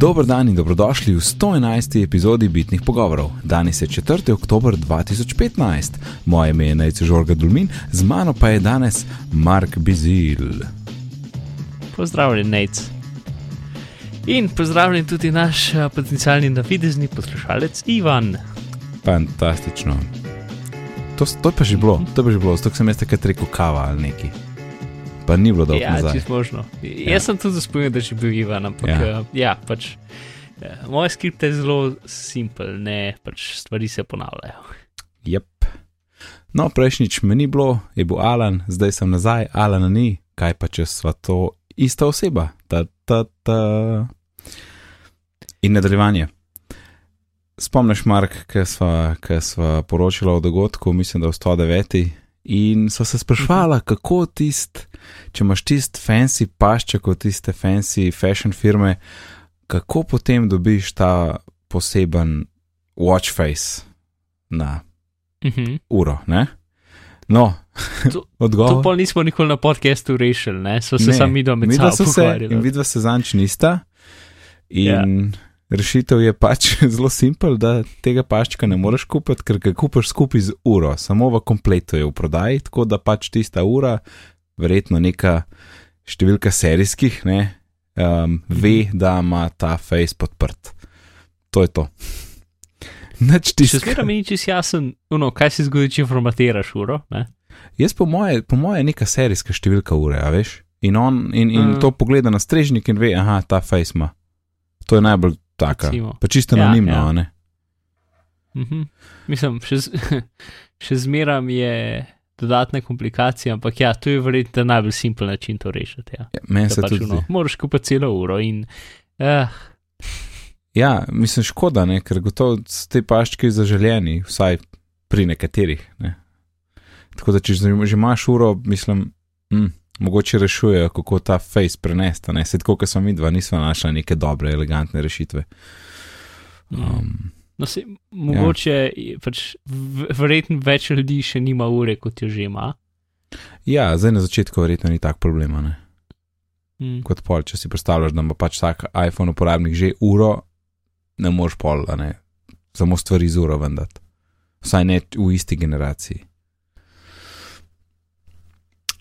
Dobro dan in dobrodošli v 111. epizodi Bitnih pogovorov. Danes je 4. oktober 2015, moje ime je Najce Žorga Dulmin, z mano pa je danes Mark Bizil. Pozdravljen, Nec. In pozdravljen tudi naš a, potencialni navidezni poslušalec Ivan. Fantastično. To, to je pa že bilo, to je pa že bilo, zato sem jaz takrat rekel kava ali neki. Pa ni bilo dobro Ja, čisto možno. Ja. Jaz sem tudi spomnil, da je bil Ivan, ampak Ja. ja, ja pač. Ja, moj skript je zelo simpel, ne pač stvari se ponavljajo. Yep. No, prejšnjič me ni bilo, je bil Alan, zdaj sem nazaj, Alana ni, kaj pa če sva to ista oseba. Ta, ta, ta. In nadaljevanje. Spomniš, Mark, ki sva, ki sva poročala o dogodku, mislim, da v 109. In so se sprašvala, kako tist, če imaš tist fancy pašček od tiste fancy fashion firme, kako potem dobiš ta poseben watch face na Mhm. uro, ne? No, To- odgovor. To pa nismo nikoli na podkastu rešili, ne? so se sami do med sabo pogovarjali. in vidva se zanč nista. In Ja. rešitev je pač zelo simpel, da tega paščka ne moreš kupiti, ker ga kupiš skupaj z uro, samo v kompletu je v prodaji, tako da pač tista ura, verjetno neka številka serijskih, ne, um, ve, da ima ta face podprt. To je to. Nič Še zmeraj mi ni čisto jasen, no, kaj se zgodi, če formatiraš uro. Ne? Jaz po moje, po moje je neka serijska številka ure, a veš. In on in, in Mm. to pogleda na strežnik in ve, aha, ta face ima. To je najbolj taka. Recimo. Pa čisto Ja, anonimno, ja. a ne? Mhm. Mislim, še, z, še zmeraj je dodatne komplikacije, ampak ja, to je verjetno najbolj simpel način to rešiti. Ja. Ja, Meni se pač, tudi. no, moraš kupiti celo uro in. Uh, Ja, mislim, škoda, ne, ker gotovo so te paščke zaželjeni, vsaj pri nekaterih. Ne. Tako da, če že imaš uro, mislim, hm, mogoče rešujejo, kako ta face prenesta. Ne, se tako, kot smo mi dva, nismo našli neke dobre, elegantne rešitve. Um, no, se, mogoče ja. pač, verjetno več ljudi še nima ure, kot jo že ima. ja, zdaj na začetku verjetno ni tak problem, a ne. Mm. kot pol, če si predstavljaš, da ima pač vsak iPhone uporabnik že uro, ne moreš pol, ne, samo stvari z uro vendati. Vsaj ne v isti generaciji.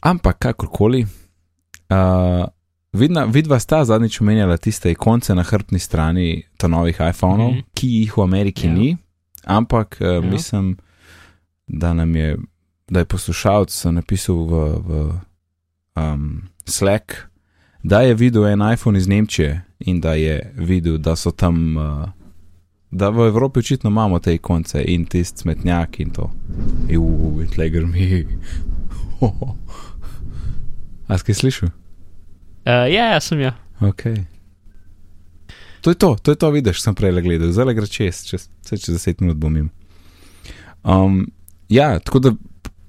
Ampak kakorkoli, uh, vidna, vidva sta zadnjič omenjala tiste ikonce na hrbtni strani novih iPhonov, mm. -hmm. ki jih v Ameriki Ja. ni, ampak uh, Ja. mislim, da nam je, da je poslušalec napisal v, v um, Slack, da je videl en iPhone iz Nemčije in da je videl, da so tam, uh, da v Evropi očitno imamo te ikonce in tisti smetnjak in to. Juuu, tle grmi. A si slišal? Uh, ja, ja, sem ja. Ok. To je to, to je to, vidiš, sem prej le gledal, zdaj gre čez, čez, čez, čez 10 minut bom jim. Um, ja, tako da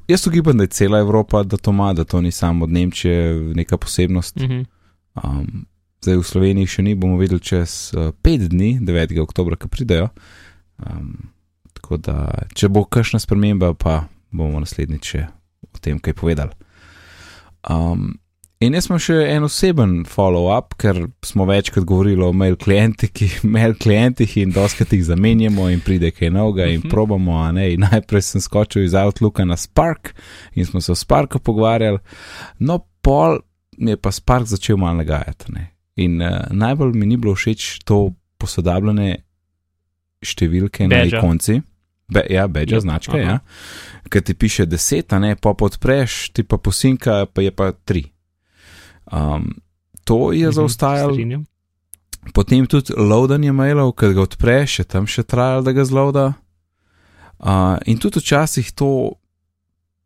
jaz ugibam, da je cela Evropa, da to ima, da to ni samo od Nemčije neka posebnost. Mhm. Um, zdaj v Sloveniji še ni, bomo videli čez uh, pet dni, 9. oktober, ki pridejo. Um, tako da, če bo kakšna sprememba, pa bomo naslednjič še o tem kaj povedali. Um, in jaz imam še en oseben follow-up, ker smo večkrat govorili o mail klientih, mail klientih in doskrat jih zamenjamo in pride kaj novega in Mhm. probamo, a ne. In najprej sem skočil iz Outlooka na Spark in smo se o Sparku pogovarjali, no pol mi je pa Spark začel malo nagajati. Ne? In uh, najbolj mi ni bilo všeč to posodabljene številke na Badgea. ikonci. Be, ja, beža Yep, značka, aha. ja. Ker ti piše 10, a ne pa podpreš, ti pa posinka, pa je pa 3. Um, to je Mhm, zaostajalo, strinjam. potem tudi loadanje mailov, ker ga odpreš, je tam še trajalo, da ga zloada. Uh, in tudi včasih to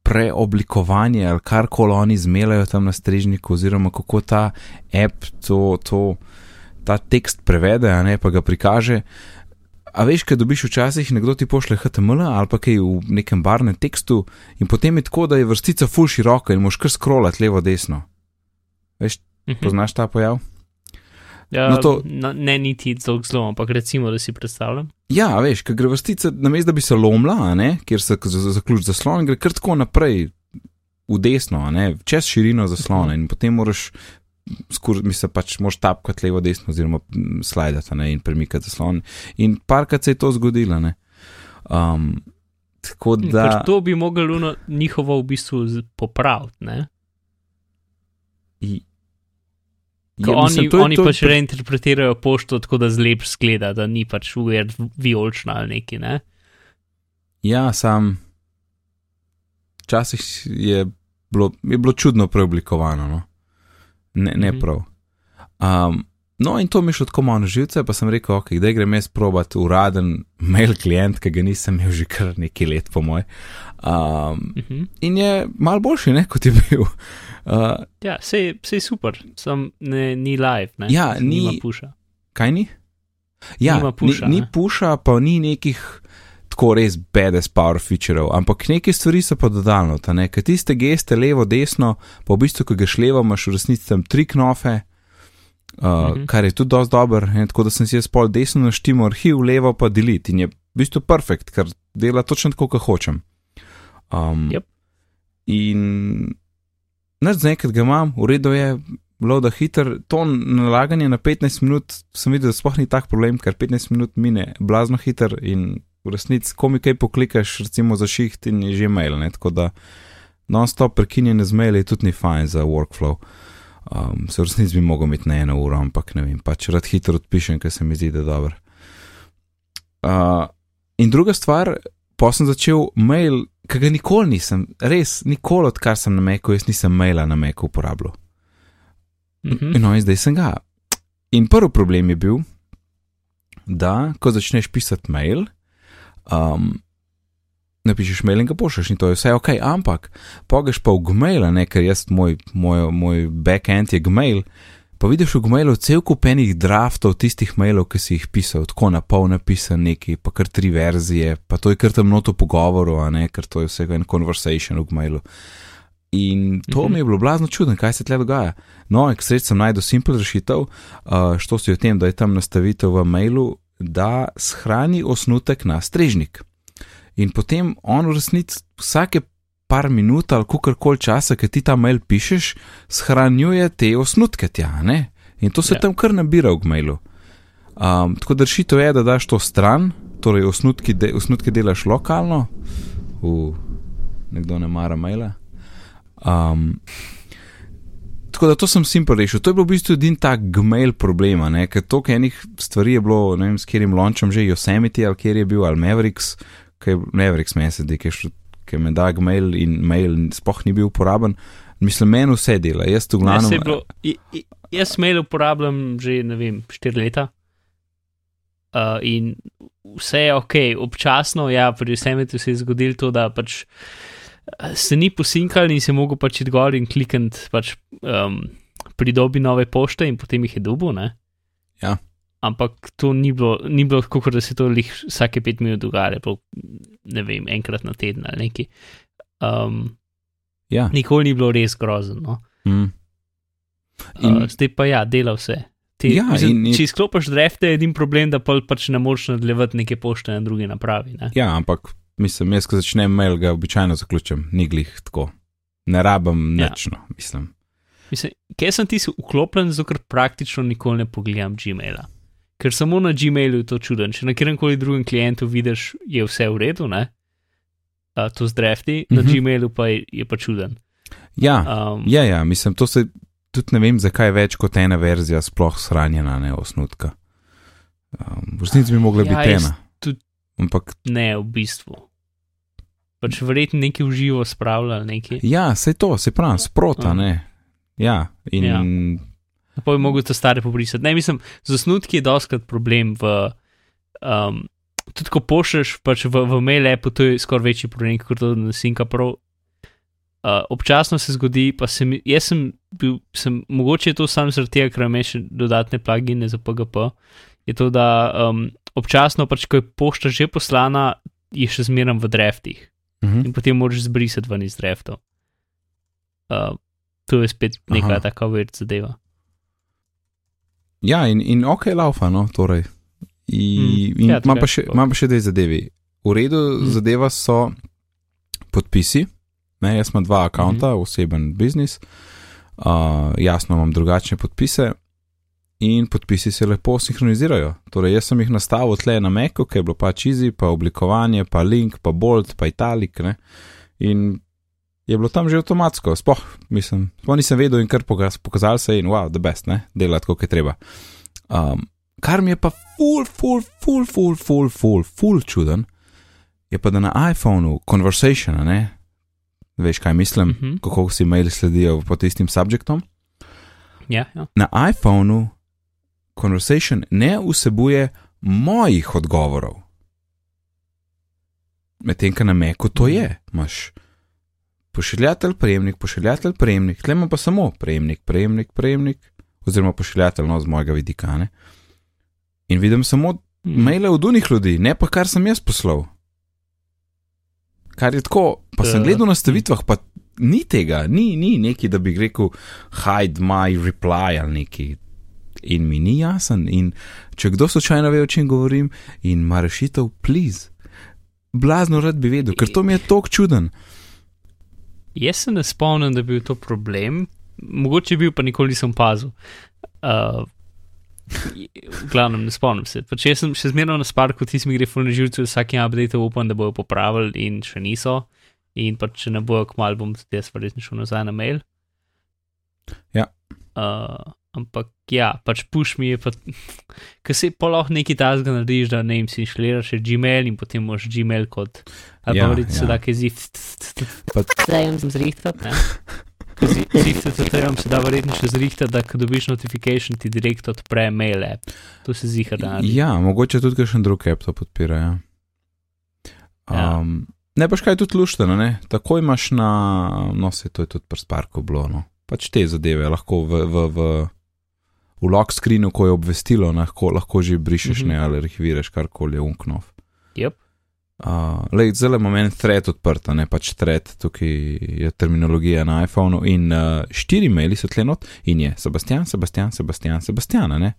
preoblikovanje ali kar koli oni zmelajo tam na strežniku, oziroma kako ta app to, to, ta tekst prevede, a ne pa ga prikaže. A veš, kaj dobiš včasih, nekdo ti pošle HTML ali pa kaj v nekem barnem tekstu, in potem je tako, da je vrstica full široka in moš kar scrollati levo, desno. Veš, Mhm. poznaš ta pojav? Ja, No, to- no, ne niti zelo zelo, ampak recimo, da si predstavljam. Ja, veš, ker gre vrstica, namesto da bi se lomila, a ne, kjer se zaključ zaslon, gre kar tako naprej v desno, ne, čez širino zaslona in potem moraš skur, mislim, pač moš tapkati levo, desno, oziroma mm, slajdati ne, in premikati zaslon. In parkrat se je to zgodilo. Ne. Um, tako da. Pač to bi moglo njihovo v bistvu popraviti. ne? I- Ko Ja, oni, mislim, to je- oni to je pač pr- reinterpretirajo pošto tako, da zlep zgleda, da ni pač uvert vijolična ali neki. Ne? Ja, sam. Včasih je bilo, je bilo čudno preoblikovano, no? ne, ne Mhm. prav. Um, no, in to mi je šlo tako malo na živce, pa sem rekel, ok, da grem jaz probat uraden mail klient, ki ga nisem imel že kar nekaj let, po moj. Um, Mhm. in je mal boljši, ne, kot je bil. Uh, Ja, sej, sej super, sam ne, ni live. Ne? Ja, Mislim, ni- puša. kaj ni? Ja, Nima pusha, ni, ni ne? puša, pa ni nekih tako res bedes power featureov, ampak neke stvari so pa dodano, ker tiste geste levo, desno, pa v bistvu, ko greš levo, imaš v resnici tam tri knofe, uh, Mhm. mhm. kar je tudi dosti dober, ne, tako da sem si jaz pol desno naštimo arhiv, levo pa deliti in je v bistvu perfekt, ker dela točno tako, kot hočem. Um, Yep. In Nač zaenkrat ga imam, v redu je, bilo da hiter, to nalaganje na 15 minut, sem videl, da sploh ni tak problem, ker 15 minut mine blazno hiter in v resnici, ko mi kaj poklikaš, recimo za šiht in je že mail, ne? tako da non-stop prekinjene z maili tudi ni fajn za workflow. Um, se v resnici bi mogel imeti na eno uro, ampak ne vem, pač rad hitro odpišem, ker se mi zdi, da je dober. Uh, in druga stvar, pa sem začel mail, ki ga nikoli nisem, res nikoli, odkar sem na Meku, jaz nisem maila na Meku uporabljal. Mhm. No, in zdaj sem ga. In prvi problem je bil, da ko začneš pisati mail, um, napišeš mail in ga pošlješ, in to je vse ok, ampak pogeš pa v Gmail, ne ker jaz, moj, moj, moj backend je Gmail, pa vidiš v Gmailu cel kup enih draftov tistih mailov, ki si jih pisal, tako na pol napisan neki, pa kar tri verzije, pa to je kar tam noto pogovoru, a ne, ker to je vse en conversation v Gmailu. In to Mhm. mi je bilo blazno čudno, kaj se tle dogaja. No, k sreči sem najdel simpel rešitev, uh, što si o tem, da je tam nastavitev v mailu, da shrani osnutek na strežnik. In potem on v resnici vsake par minut ali kakorkoli časa, ki ti ta mail pišeš, shranjuje te osnutke tja, ne? In to se Ja. tam kar nabira v mailu. Um, tako da rešitev je, da daš to stran, torej osnutki, de, osnutke delaš lokalno, v nekdo ne mara maila. Um, tako da to sem simpel rešil. To je bil v bistvu edini tak gmail problema, ne? ker toliko enih stvari je bilo, ne vem, s katerim launchom že, Yosemite ali kjer je bil, ali Mavericks, ki je Mavericks meni se zdi, ki je šel- ki me da gmail in mail sploh ni bil uporaben. Mislim, meni vse dela, jaz Ja, glavno. saj je bilo, i- i- jaz mail uporabljam že ne vem, štiri leta. Uh, in vse je ok, občasno, ja, pri vsem se je zgodilo to, da pač eh, se ni posinkal in se mogel pač iti gor in klikniti pač, um, pridobi nove pošte in potem jih je dubo, ne? Ja. Ampak to ni bilo, ni bilo tako, da se to lih vsake pet minut dogaja, pa ne vem, enkrat na teden ali neki. Um, Ja. nikoli ni bilo res grozno. No? Mm. In, uh, zdaj pa ja, dela vse. Ti, Ja, mislim, in- in- če izklopiš drefte, je edin problem, da pol pač ne moreš nadaljevati neke pošte na drugi napravi. Ne? Ja, ampak mislim, jaz, ko začnem mail, ga običajno zaključim, ni glih tako. Ne rabim Ja. nič, no, mislim. Mislim, kje sem ti vklopljen, zato ker praktično nikoli ne pogledam Gmaila. Ker samo na Gmailu je to čuden. Če na kjerem koli drugem klientu vidiš, je vse v redu, ne? Uh, to z drefti, na Mhm. Gmailu pa je, je pa čuden. Ja, Um, ja, ja, mislim, to se tudi ne vem, zakaj je več kot ena verzija sploh shranjena, ne osnutka. Um, v resnici bi mogla Ja, biti ena. tudi- Ampak Ne, v bistvu. Pač verjetno neki uživo spravljali, neki. ja, se to, se pravi, sprota, Um. ne. Ja, in Ja. Pa bi mogel te stare pobrisati. Ne, mislim, z osnutki je doskrat problem v. Um, tudi ko pošlješ pač v, v mail appu, to je skoraj večji problem kot to na Sinka Pro. Uh, občasno se zgodi, pa sem, jaz sem bil, sem, mogoče je to sam zaradi tega, ker imam še dodatne plugine za PGP, je to, da um, občasno pač, ko je pošta že poslana, je še zmeraj v draftih Mhm. in potem moraš zbrisati ven iz draftov. Uh, to je spet neka Aha. taka vrt zadeva. Ja in, in ok, laufa, no, torej. I, Mm, in ja, imam, pa še, imam pa še dve zadevi. V redu, Mm. zadeva so podpisi. Ne, jaz imam dva akonta, mm oseben biznis. Uh, jasno, imam drugačne podpise in podpisi se lepo sinhronizirajo. Torej, jaz sem jih nastavil tle na Meku, ki je bilo pač easy, pa oblikovanje, pa link, pa bolt, pa italik. Ne? In je bilo tam že avtomatsko, spoh, mislim, sploh nisem vedel in kar pokazal se in wow, the best, ne, delati kot je treba. Um, kar mi je pa full, full, full, full, full, full, full čuden, je pa da na iPhonu conversation, ne, veš kaj mislim, uh -huh. kako si maili sledijo pod istim subjektom. Ja, ja. Na iPhonu conversation ne vsebuje mojih odgovorov. Medtem, ko na Meku to je, imaš pošiljatelj, prejemnik, pošiljatelj, prejemnik, tle ima pa samo prejemnik, prejemnik, prejemnik, oziroma pošiljatelj, no, z mojega vidika. Ne? In vidim samo mm. maile od unih ljudi, ne pa kar sem jaz poslal. Kar je tako, pa sem gledal na stavitvah, pa ni tega, ni, ni neki, da bi rekel, hide my reply ali neki. In mi ni jasen, in če kdo slučajno ve, o čem govorim, in ima rešitev, please. Blazno rad bi vedel, ker to mi je tako čuden. Jaz se ne spomnim, da bi bil to problem, mogoče bil, pa nikoli nisem pazil. Uh, v glavnem, ne spomnim se. Pač jaz sem še zmerno na sparku, ti si mi gre fulno živce, vsakim updateom upam, da bojo popravili in še niso. In pa če ne bojo, kmalo bom tudi jaz resnično šel nazaj na mail. Ja. Uh, ampak ja, pač puš mi je, ker se pa lahko neki tasga narediš, da ne jim si inštaliraš Gmail in potem moš Gmail kot. Ali pa reči, da je zif. Zdaj jim sem zrihtal, je vam se da verjetno še zrihtal, da ko dobiš notification, ti direkt odpre mail app. To se ziha da. Ja, mogoče tudi kakšen drug app to podpira, ja. Um, ja. Ne paš kaj tudi lušteno, ne? Tako imaš na, no se to je tudi prsparko bilo, no. Pač te zadeve lahko v, v, v v lock screenu, ko je obvestilo, lahko, lahko že brišeš mm -hmm. ne ali arhiviraš karkoli, unknov. Yep. Uh, zelo imamo en thread odprt, ne pač thread, tukaj je terminologija na iPhonu in uh, štiri maili so tlenot in je Sebastian, Sebastian, Sebastian, Sebastian.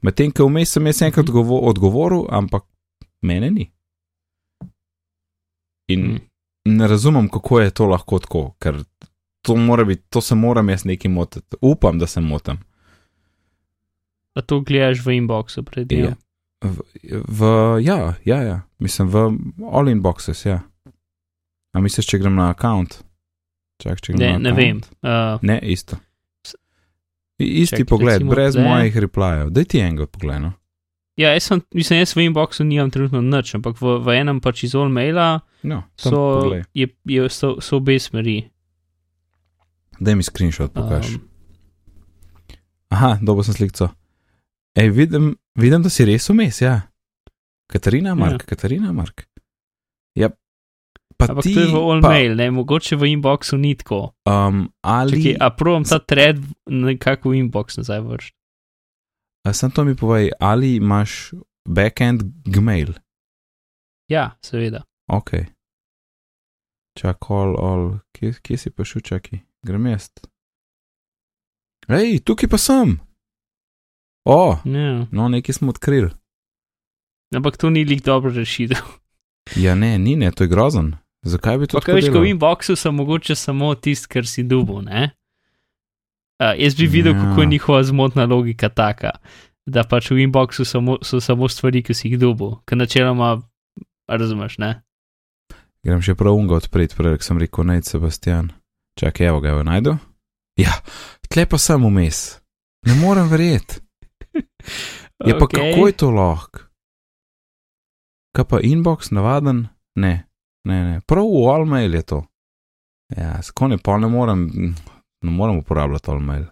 Medtem, ko vmes sem jaz enkrat mm -hmm. odgovoril, ampak mene ni. In mm. ne razumem, kako je to lahko tako, ker to, biti, to se moram jaz nekaj motiti. Upam, da se motim. A to gledaš v inboxu pred njim? Ja. V, v, ja, ja, ja, mislim v all inboxes, ja. A misliš, če grem na account? Čak, če grem ne, na ne vem. Uh, ne, isto. Isti čak, pogled, brez le. mojih replajev. Daj ti enega pogled. No? Ja, jaz sem, mislim, jaz v inboxu nimam trenutno nič, ampak v, v enem pač iz all maila no, so, je, je, so, so obe smeri. Daj mi screenshot pokaž. Um, Aha, dobro sem slikco. Ej, vidim, vidim, da si res umes, ja. Katarina, Mark, ja. Katarina, Mark. Ja, pa Ampak ti. To je v all-mail, ne, mogoče v inboxu ni tako. Um, ali. Čaki, a provam ta thread nekako v inbox nazaj vršiti. Sam to mi povej, ali imaš backend gmail? Ja, seveda. Ok. Čak, all, all, kje, kje si pa šel, čaki, grem jaz. Hej, tukaj pa sem. O, ja. no, nekaj smo odkrili. Ampak to ni lik dobro rešitev. ja, ne, ni, ne, to je grozen. Zakaj bi to tako naredil? Kaj veš, ko v inboxu sem mogoče samo tisti, kar si dubo, ne? Uh, jaz bi videl, ja. kako je njihova zmotna logika taka, da pač v inboxu samo, so samo stvari, ki si jih dubo, ker načeloma razumeš, ne? Grem še prav unga odpreti, prej sem rekel, naj Sebastian. Čakaj, evo ga, evo najdu. Ja, tle pa sem vmes. Ne morem verjeti. Ja, pa okay. kako je to lahko? Kaj pa inbox, navaden? Ne, ne, ne. prav v all-mail je to. Ja, skone pa ne morem, ne morem uporabljati all-mail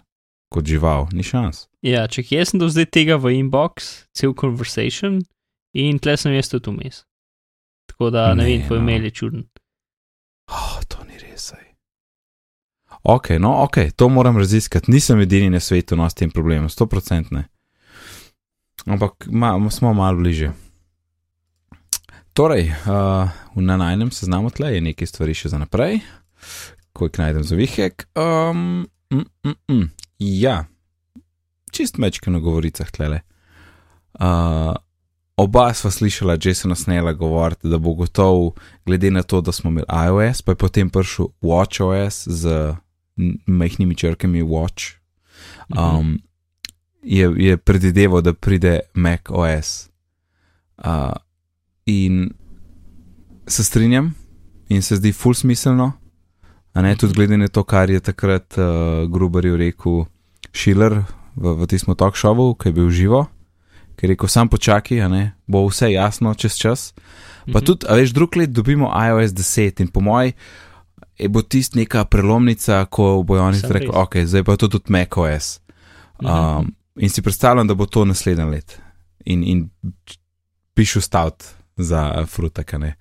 kot žival, ni šans. Ja, če jaz sem do zdaj tega v inbox, cel conversation in tle sem jaz tudi vmes. Tako da ne, ne vem, tvoj no. mail je čuden. Oh, to ni res. Aj. Ok, no, ok, to moram raziskati. Nisem edini na svetu no, s tem problemom, 100% ne. Ampak ma, smo malo bliže. Torej, uh, na najnem seznamu tle je nekaj stvari še za naprej, ko jih najdem za vihek. Um, mm, mm, mm. Ja, čist mečke na govoricah tle. Uh, oba sva slišala Jasona Snella govoriti, da bo gotov, glede na to, da smo imeli iOS, pa je potem prišel WatchOS z majhnimi črkami Watch, Mhm. Um, je, je predvideval, da pride Mac OS. Uh, in se strinjam, in se zdi ful smiselno, a ne tudi glede na to, kar je takrat uh, Gruberju rekel Schiller v, v tistem talk showu, ki je bil živo, ki je rekel: sam počakaj, a ne, bo vse jasno čez čas. Pa Mhm. tudi, a veš, drug let dobimo iOS 10 in po mojem je bo tist neka prelomnica, ko bojo oni rekli, ok, zdaj pa to tudi macOS. Mhm. In si predstavljam, da bo to naslednje let. In, in pišu stavt za frutak, ne,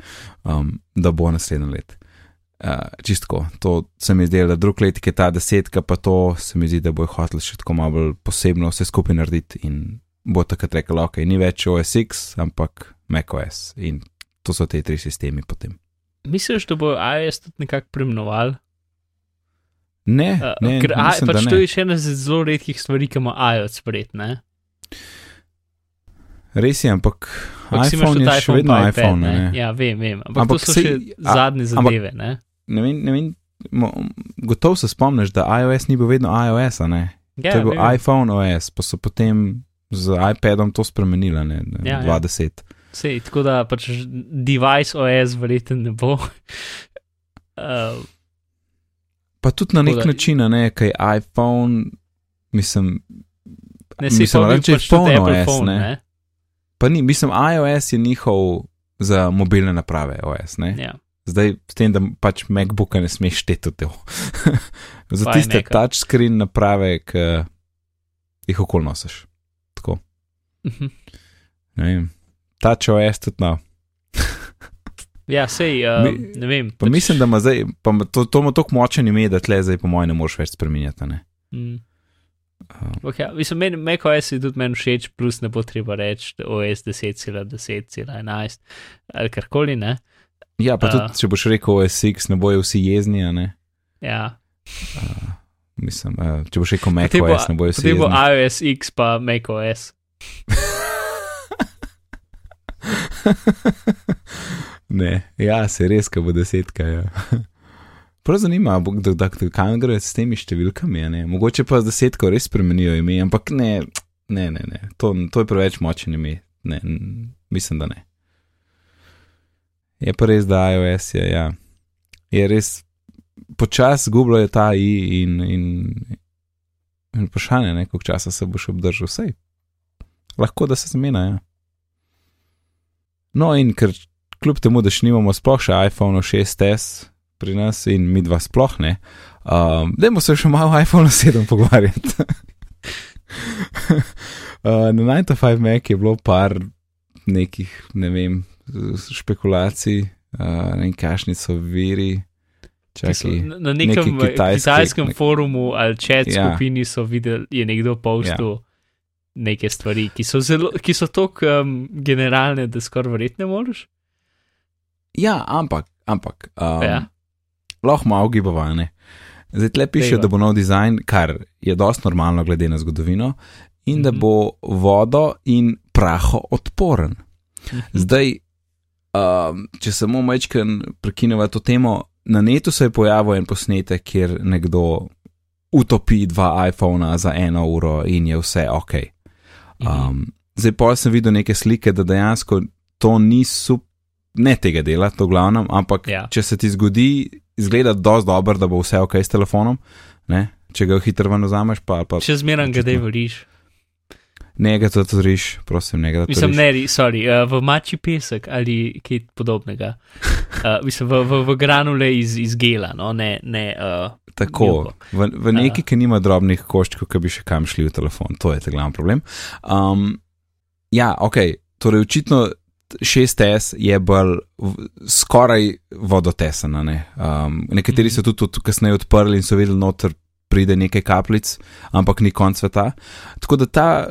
um, da bo naslednje let. Uh, čistko, to se mi zdi, da drug let, je ta desetka, pa to se mi zdi, da bo hotel še tako malo bolj posebno vse skupaj narediti in bo takrat rekel, ok, ni več OSX, ampak macOS in to so te tri sistemi potem. Misliš, da bo iOS tudi nekako preimenoval? Ne, Uh, ne, ker mislim, pač da to ne. je še ena zelo redkih stvari, ki ima iOS spred, ne? Res je, ampak Ampak imaš iPhone je še vedno pa iPhone. ne? Ne, Ja, vem, vem. Ampak, Ampak to so sej- še a- zadnje ampak- zadeve, ne? ne vem, ne vem mo, gotovo se spomniš, da iOS ni bil vedno iOS, ne? Ja, to je bil vem, iPhone OS, pa so potem z iPadom to spremenili, ne, ne Ja, ja. 20. Sej, tako da pač device OS verjetno ne bo. Uh, Pa tudi na nek da- način, ne, kaj iPhone, mislim, ne se Mislim, reče tudi phone Apple OS, phone, ne. ne? pa ni, mislim, iOS je njihov za mobilne naprave OS, ne? Ja. Zdaj, s tem, da pač MacBooka ne smeš šteti v to. za Pa tiste touchscreen naprave, ki jih okol nosiš. Tako, Mhm. ne vem. Touch OS tudi no. Ja, sej, uh, Mi- ne vem. Pa mislim, da ima zdaj, pa to, to ima tako močen ime, da tle zdaj po mojem ne moreš več spremenjati. Ne? Mm. Um, Okay, mislim, meni je tudi meni všeč, plus ne bo treba reči da OS 10.10.11 ali karkoli, ne. ja, pa A. tudi, če boš rekel OSX, ne bojo vsi jezni, ne. Ja. Uh, mislim, uh, če boš rekel Potem bo- macOS, ne bojo vsi Potem bo iOS X pa macOS. ne, ja, se res, ko bo desetka. Ja. Prav zanima, kdo kdo kam gre s temi številkami. Ne? Mogoče pa z desetko res spremenijo ime, ampak ne, ne, ne, ne. To, to je preveč močen ime. Ne, mislim, da ne. Je pa res, da iOS je, ja. je res počasi zgubljajo ta i in, in, in vprašanje, koliko časa se boš obdržal vsej. Lahko da se zmena, ja. No, in ker kljub temu, da še nimamo sploh še iPhone 6S pri nas in mi dva sploh ne, um, dajmo se še malo o iPhone 7 pogovarjati. uh, na 9-5 Mac je bilo par nekih, ne vem, špekulacij, uh, ne vem, kakšni so viri. ki so Čakaj, Na nekem kitajski- kitajskem nek... forumu ali chat Ja. ja. skupini so videli, je nekdo postil ja. neke stvari, ki so, zelo, ki so tako um, generalne, da skoraj verjetno ne moreš. Ja, ampak, ampak um, Ja. lahko malo gibavane. Zdaj tle piše, Dejva. da bo nov dizajn, kar je dosti normalno glede na zgodovino, in da Mhm. bo vodo in praho odporen. Zdaj, um, če samo majčken prekineva to temo, na netu se je pojavil en posnetek, kjer nekdo utopi dva iPhona za eno uro in je vse ok. Mhm. Um, zdaj pa sem videl neke slike, da dejansko to ni super, ne tega dela, to glavnem, ampak Ja. če se ti zgodi, izgleda dosti dobro, da bo vse ok s telefonom, ne? če ga hitro ven vzameš, pa, pa Če zmeraj ga veriš. ne ga to tvoriš, prosim, ne ga to Mislim, ne, sorry, uh, v mači pesek ali kaj podobnega. Uh, mislim, v, v, v granule iz, iz gela, no, ne. ne uh, Tako, Milko. v, v neki, ki nima drobnih koščkov, ki bi še kam šli v telefon, to je ta glavni problem. Um, ja, ok, torej očitno 6S je bolj skoraj vodotesena. Ne? Um, nekateri so tudi, tudi kasneje odprli in so videli, noter pride nekaj kapljic, ampak ni konc sveta. Tako da ta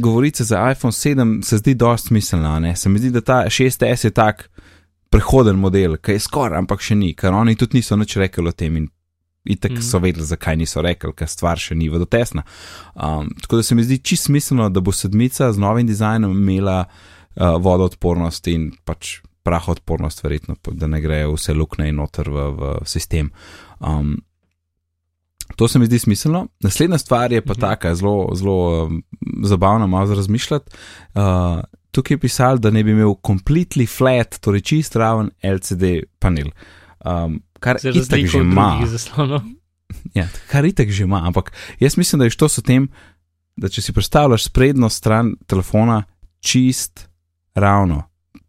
govorica za iPhone 7 se zdi dosti smiselna. Ne? Se mi zdi, da ta 6S je tak prehoden model, ki je skoraj, ampak še ni, ker oni tudi niso nič rekli o tem in itek Mhm. so vedeli, zakaj niso rekli, ker stvar še ni vodotesna. Um, tako da se mi zdi čist smiselno, da bo sedmica z novim dizajnom imela uh, vodoodpornost in pač prahoodpornost, verjetno, da ne grejo vse luknje noter v, v sistem. Um, To se mi zdi smiselno. Naslednja stvar je pa Mhm. taka, zelo, zelo um, zabavna, malo za razmišljati. Uh, tukaj je pisal, da ne bi imel completely flat, torej čist raven LCD panel. Um, kar itak že ima. Ja, kar itek že ima, ampak jaz mislim, da je šlo s tem, da če si predstavljaš sprednjo stran telefona čist ravno,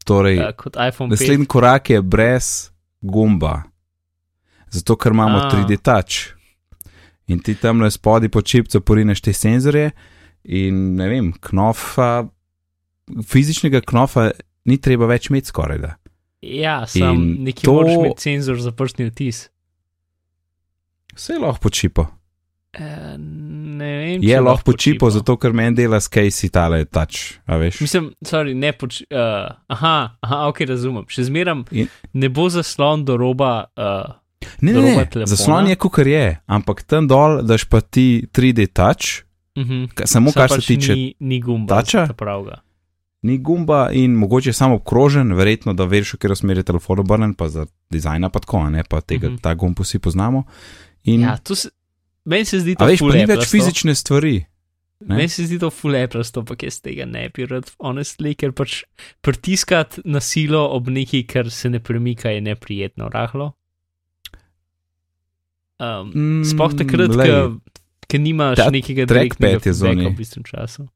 torej Ja, kot iPhone 5. naslednji korak je brez gumba, zato ker imamo A. 3D touch. In ti tam le spodaj po čipcu porineš te senzorje, in ne vem, knofa, fizičnega knofa ni treba več imeti skoraj da. Ja, sam In neki to- moraš imeti senzor za prstni odtis. Vse je lahko po čipu. E, ne vem, Je lahko po čipu, čipu. zato ker meni dela s Casey tale touch, a veš. Mislim, sorry, ne poč. Uh, aha, aha, ok, razumem. Še zmeram In- ne bo zaslon do roba. Uh, Ne, do ne, ne, zaslon je, kukar je, ampak tam dol daš pa ti 3D touch, uh -huh. ka- samo kar se tiče Ni, ni gumba. toucha? Pravga. ni gumba in mogoče samo obkrožen, verjetno, da veš, v katero smer je telefon obrnen, pa za dizajna pa tako, ne pa tega, Mhm. ta gumb vsi poznamo. In, Ja, to se, meni se zdi to a veš, ful pa ni več eprasto. fizične stvari. ne? Meni se zdi to fuleprasto, ampak jaz tega ne bi rad, honestly, ker pač pritiskati na silo ob nekaj, kar se ne premika, je neprijetno, rahlo. Um, Mm, Sploh takrat, ko nimaš ta nekega trackpad je feedbacka zunaj. v bistvu času.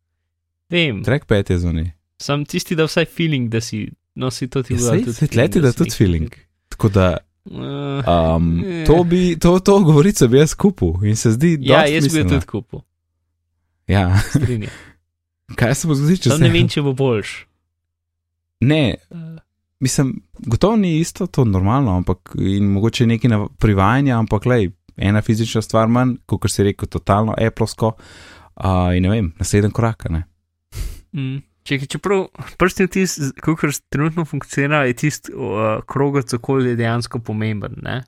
Vem, Trackpad je zunaj. sam tisti, da vsaj feeling, da si nosi to ti Ja, bilo. saj- saj tleti, da tudi feeling. Tako da um, Eh. to, bi, to, to govorico bi jaz kupil in se zdi, ja, dosti jaz bi jo smiselna. tudi kupil, Ja, strinjam. kaj se bo zgodilo, če se ne vem, če bo boljš. Ne, Uh, mislim, gotovo ni isto, to je normalno, ampak in mogoče nekaj na privajanja, ampak lej, ena fizična stvar manj, kot si rekel, totalno Applesko. Uh, in ne vem, naslednji korak. Ne? Mm. Če, čeprav prstni vtis, kot trenutno funkcionira, je tisti uh, krogac okolje dejansko pomemben. Ne?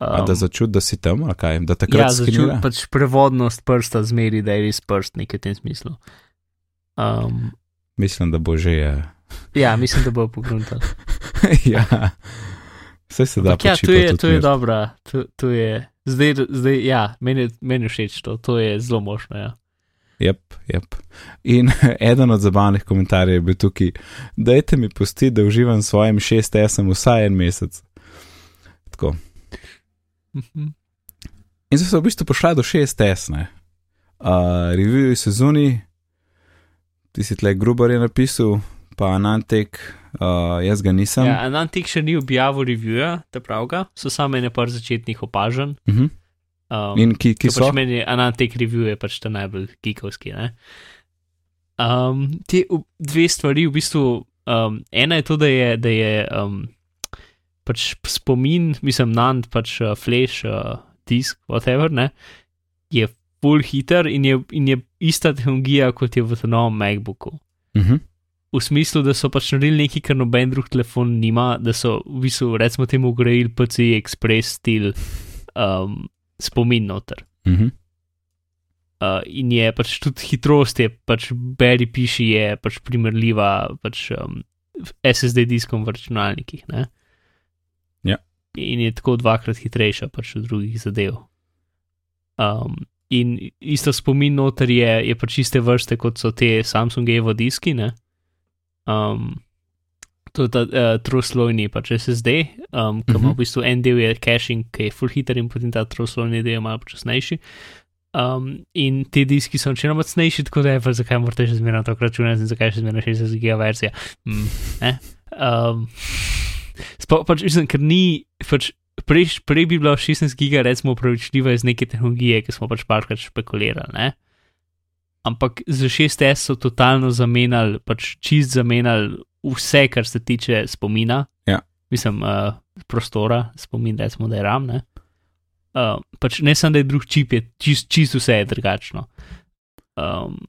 Um, da začuti, da si tam, ali kaj, da ja, takrat začuti skenira. pač prevodnost prsta zmeri, da je res prst nekaj v tem smislu. Um, Mislim, da bo že. Uh, ja, mislim, da bo pogruntal. ja, vse se da. Ja, čipu je, to je dobra. To, to je, zdaj, zdaj, ja, meni, meni všeč to, to je zelo možno. Ja. Yep, yep. In eden od zabavnih komentarjev je bil tukaj, dajte mi pusti, da uživam s svojim 6S-om vsaj en mesec. Tako. Mhm. In so se v bistvu pošla do 6S. ne. Uh, review sezoni, ti si tle grubar je napisal, pa Nantek, uh, jaz ga nisem. Ja, Anantik še ni objavil reviewja, te pravga, so samo ene par začetnih opažanj. Uh -huh. Um, In ki, ki Ki so? pač meni je Anantek review je pač ta najbolj geekovski. Ne? Um, te dve stvari v bistvu, um, ena je to, da je, da je um, pač spomin, mislim, nan pač uh, flash, uh, disk, whatever, ne, je full hiter in je, in je ista tehnologija kot je v tem novem MacBooku. Uh -huh. V smislu, da so pač naredili nekaj, kar noben drug telefon nima, da so v bistvu, recimo, temu ugrajili PCI Express stil um, spomin noter. Uh -huh. Uh, in je pač tudi hitrost, je pač beri piši, je pač primerljiva pač, um, SSD diskom v računalnikih. Ne? Ja. In je tako dvakrat hitrejša pač od drugih zadev. Um, in isto spomin noter je, je pač iste vrste kot so te Samsung Evo diski. Ne? Um, to je ta uh, troslojni pač SSD, um, ki ima Mhm. v bistvu en del je caching, ki je full hitter in potem ta troslojni del je malo počasnejši. Um, in ti diski so načeloma cenejši, tako da je pa zakaj morate še zmeraj tako računati in zakaj še zmeraj 60 giga verzija. Mm, um, Sploh pač mislim, ker ni, pač prej, prej bi bilo 16 giga recimo upravičljivo iz neke tehnologije, ki smo pač parkrat špekulirali, ne? Ampak za 6S so totalno zamenjali, pač čist zamenjali vse, kar se tiče spomina. Ja. Mislim, uh, prostora, spomin, recimo, da je RAM, ne? Uh, pač ne samo, da je drug čip, je čist, čist vse je drugačno. Um,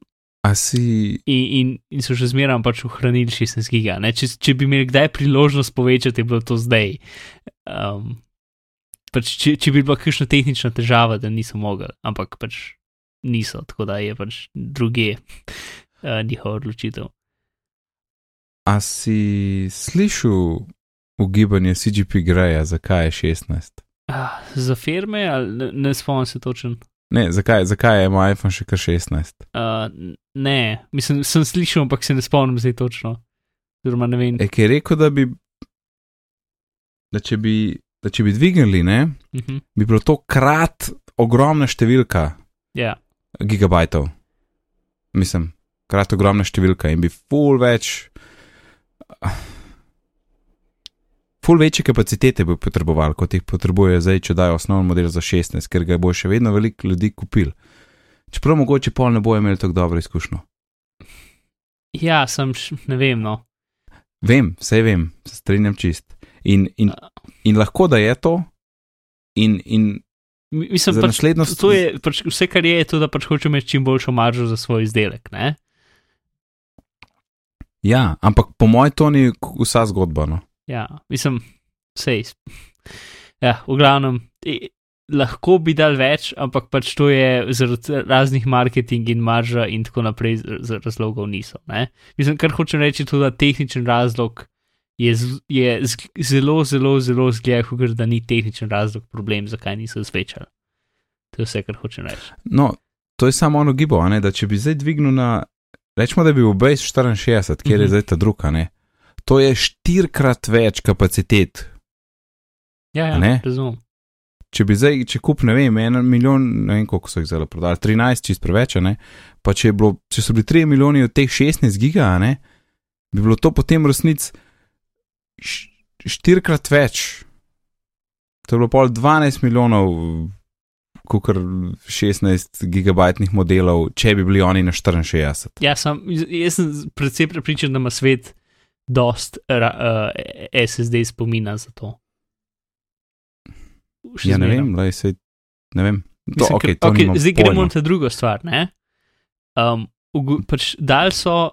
A si. in, in, in so še zmeraj pač ohranili 16 giga. ne. Če, če bi imeli kdaj priložnost povečati, je bilo to zdaj. Um, pač, če, če bi bila kakšna tehnična težava, da niso mogli, ampak pač niso, tako da je pač druge uh, njihova odločitev. A si slišal ugibanje CGP Greja, zakaj je 16? Ah, za firme ali ne, ne spomnim se točno. Ne, zakaj, zakaj je moj iPhone še kar 16? Uh, ne, mislim, sem slišal, ampak se ne spomnim zdaj točno. Oziroma, ne vem. E, ki je rekel, da bi, da če bi, da če bi dvignili, ne, Uh -huh. bi bilo to krat ogromna številka Ja, gigabajtov. Mislim, krat ogromna številka in bi full več. Full večje kapacitete bi potreboval, kot jih potrebuje zdaj, če dajo osnovni model za 16, ker ga bo še vedno veliko ljudi kupil. Čeprav mogoče pol ne bo imel tako dobro izkušnjo. ja sem, ne vem, no. Vem, vse vem, se strinjam čist. In, in, in lahko da je to, in, in Mislim, pač, naslednjo to je pač vse, kar je, je to, da pač hoče imeti čim boljšo maržo za svoj izdelek. Ne? Ja, ampak po mojem to ni vsa zgodba. No. Ja, mislim, sej. Ja, v glavnem, i- lahko bi dal več, ampak pač to je zaradi raznih marketing in marža in tako naprej z- razlogov niso. Ne? Mislim, kar hočem reči, tudi da tehničen razlog je, je zelo, zelo, zelo zgled, ker da ni tehničen razlog problem, zakaj niso zvečali. To je vse, kar hočem reči. no, to je samo ono gibo, ne, da če bi zdaj dvignil na, rečemo, da bi bil base 64, kjer je Mhm. zdaj ta druga, ne. To je štirikrat več kapacitet. Ja, ja ne? razumem. Če bi zdaj, če kup, ne vem, en milijon, ne vem koliko so jih zdaj prodali, 13, čist preveč, ne. Pa če, bilo, če so bili 3 milijoni od teh 16 giga, ne, bi bilo to potem resnici š- štirikrat več. To je bilo pol 12 milijonov, kukar 16 gigabajtnih modelov, če bi bili oni na 64. Ja, sam, jaz sem predvsej prepričan, da ima svet dost ra, uh, SSD spomina za to. Še Ja, ne zmeraj. vem, lej, sej, ne vem. To, Mislim, okay, to nimam zdaj gremo pojma. na ta drugo stvar. Ne? Um, pač dal so,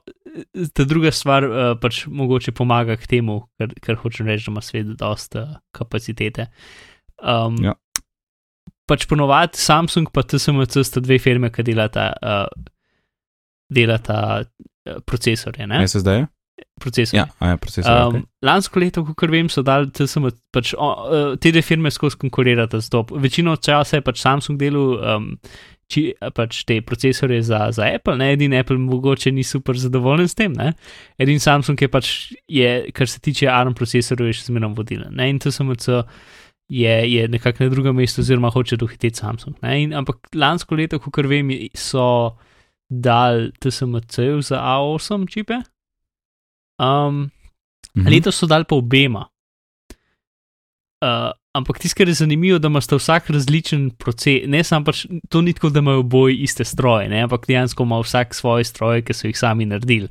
ta druga stvar uh, pač mogoče pomaga k temu, ker, ker hočem reči, da ima svet dosta uh, kapacitete. Um, Ja. Pač ponovadi Samsung pa TSMC sta dve firme, ki delata, uh, delata uh, procesorje. Ne? SSD? Procesorje. Ja, a ja, procesor. Um, okay. Lansko leto, kot vem, so dali TSM, pač, o, uh, te dve firme skozi konkurirata z to. Večino časa je pač Samsung delal um, či, pač te procesore za, za Apple, ne edini Apple mogoče ni super zadovoljen s tem, ne. Edini Samsung je pač, je, kar se tiče ARM procesorjev, je še zmeraj vodilen. Ne? In TSMC je, je nekako na drugem mestu, oziroma hoče dohiteti Samsung. Ne? In, ampak lansko leto, kot vem, so dal TSMC za A8 čipe. Um, Mhm. Letos so dali pa obema. Uh, ampak tisto, kar je zanimivo, da imaš vsak različen proces, ne samo pač to ni tako, da imajo oboji iste stroje, ne? ampak dejansko ima vsak svoje stroje, ki so jih sami naredili.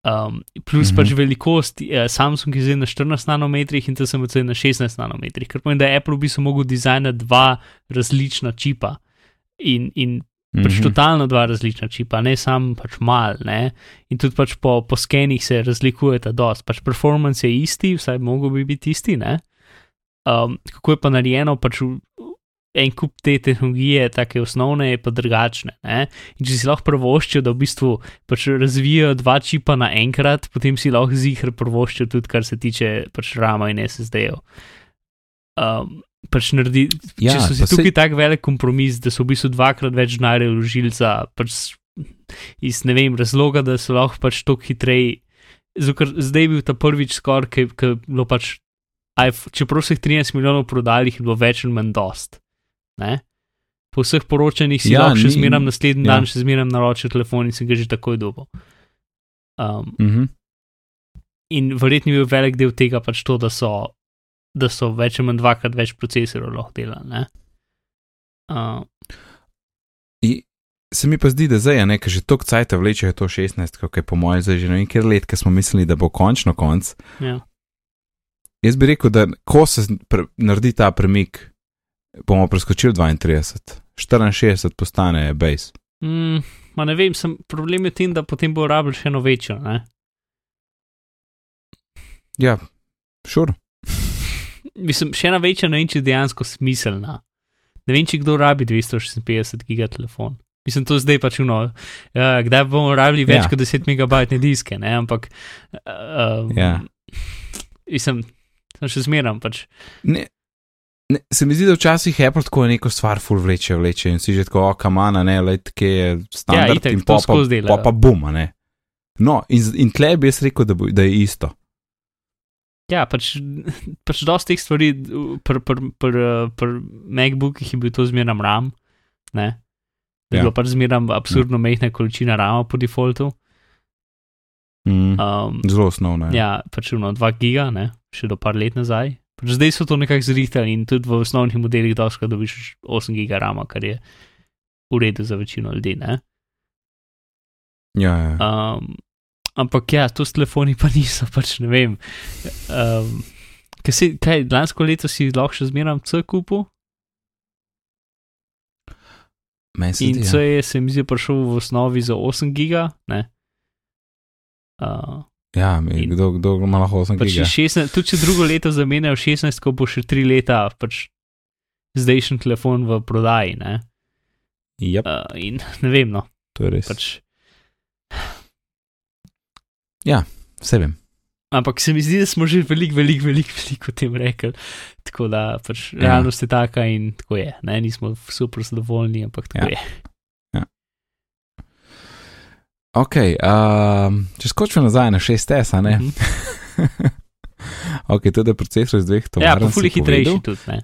Um, plus mm -hmm. pač velikost, uh, Samsung je zdaj na 14 nanometrih in TSMC je na 16 nanometrih, kar pomeni, da je Apple v bistvu mogel dizajnati dva različna čipa. In, in pač Mhm. totalno dva različna čipa, ne samo pač mal, ne. In tudi pač po, po skenih se razlikujeta dosti, pač performance je isti, vsaj mogo bi biti isti, ne. Um, kako je pa narejeno, pač en kup te tehnologije, take osnovne, je pa drugačne. Ne? In če si lahko prvoščijo, da v bistvu pač razvijajo dva čipa naenkrat, potem si lahko zihr prvoščijo tudi, kar se tiče pač rama in SSD-jev. Um, pač naredi, ja, če so si tukaj tak velik kompromis, da so v bistvu dvakrat več denarja vložili za pač iz ne vem razloga, da so lahko pač toliko hitreje. Ker zdaj je bil ta prvič skor, ki ki je bilo pač, iPhone- čeprav jih 13 milijonov prodali, jih je bilo več ali manj dost. Ne? Po vseh poročanjih si ja, lahko še zmeraj naslednji ja. dan, še zmeraj naročil telefon in si ga že takoj dobil. Um, Mhm. in verjetno je bil velik del tega pač to, da so, da so več ali manj dvakrat več procesorjev lahko delali. ne. Uh, I- Se mi pa zdi, da zdaj je nekaj že toliko cajt vlečejo to 16, kako je po mojem zdaj že ne vem, ker let, ker smo mislili, da bo končno konc. ja. Jaz bi rekel, da ko se pre, naredi ta premik, bomo preskočili 32, 64 postane base. mm, ma ne vem, sem, problem je v tem, da potem bo rabil še eno večjo. Ne? Ja, šur. Mislim, še ena večja ne vem, če je dejansko smiselna. Ne vem, če kdo rabi 256 giga telefon. Mislim, to zdaj pač uno. Uh, kdaj bomo rabili več Ja. kot 10 megabajtne diske, ne? ampak. Uh, Ja. Mislim, sem še zmeram. Pač. Ne, Ne, se mi zdi, da včasih Apple tako neko stvar full vleče, vleče in si že tako, kamana, ne, le tako je standard Ja, itak, in to pa, pa, bum, ne. No, in, in tle bi jaz rekel, da, bo, da je isto. Ja, pač, pač dosti teh stvari, pri pr, pr, pr MacBookih je bil to zmeraj RAM, ne? Da je Ja. bilo pač zmeraj absurdno mehna količina RAM po defaultu. Mm, Um, zelo osnovno. Ja. ja, pač ono 2 giga, ne? Še do par let nazaj. Pač zdaj so to nekako zrihtali in tudi v osnovnih modelih doska dobiš 8 giga RAM, kar je v redu za večino ljudi, ne? Ja, ja. Um, ampak ja, to s telefoni pa niso, pač ne vem. Um, kaj, si, kaj lansko leto si lahko še zmeraj C kupil Meni se in zdi, C ja. je se mi zdi prišel v osnovi za 8 giga, ne. Uh, ja, in- kdo, kdo ima lahko 8 pač giga. 16, tudi če drugo leto zamenjajo 16, ko bo še 3 leta, pač zdajšnji telefon v prodaji, ne. Yep, Uh, in ne vem, no, to je res. pač. Vse vem. Ampak se mi zdi, da smo že veliko, veliko, veliko, veliko o tem rekli. Tako da pač Ja. realnost je taka in tako je. Ne? Nismo super zadovoljni, ampak tako Ja. je. Ok, um, če skočimo nazaj na 6S, a ne? Mhm. ok, to je procesor iz dveh Ja, tovarn. pa fuli si hitrejši tudi. Ne?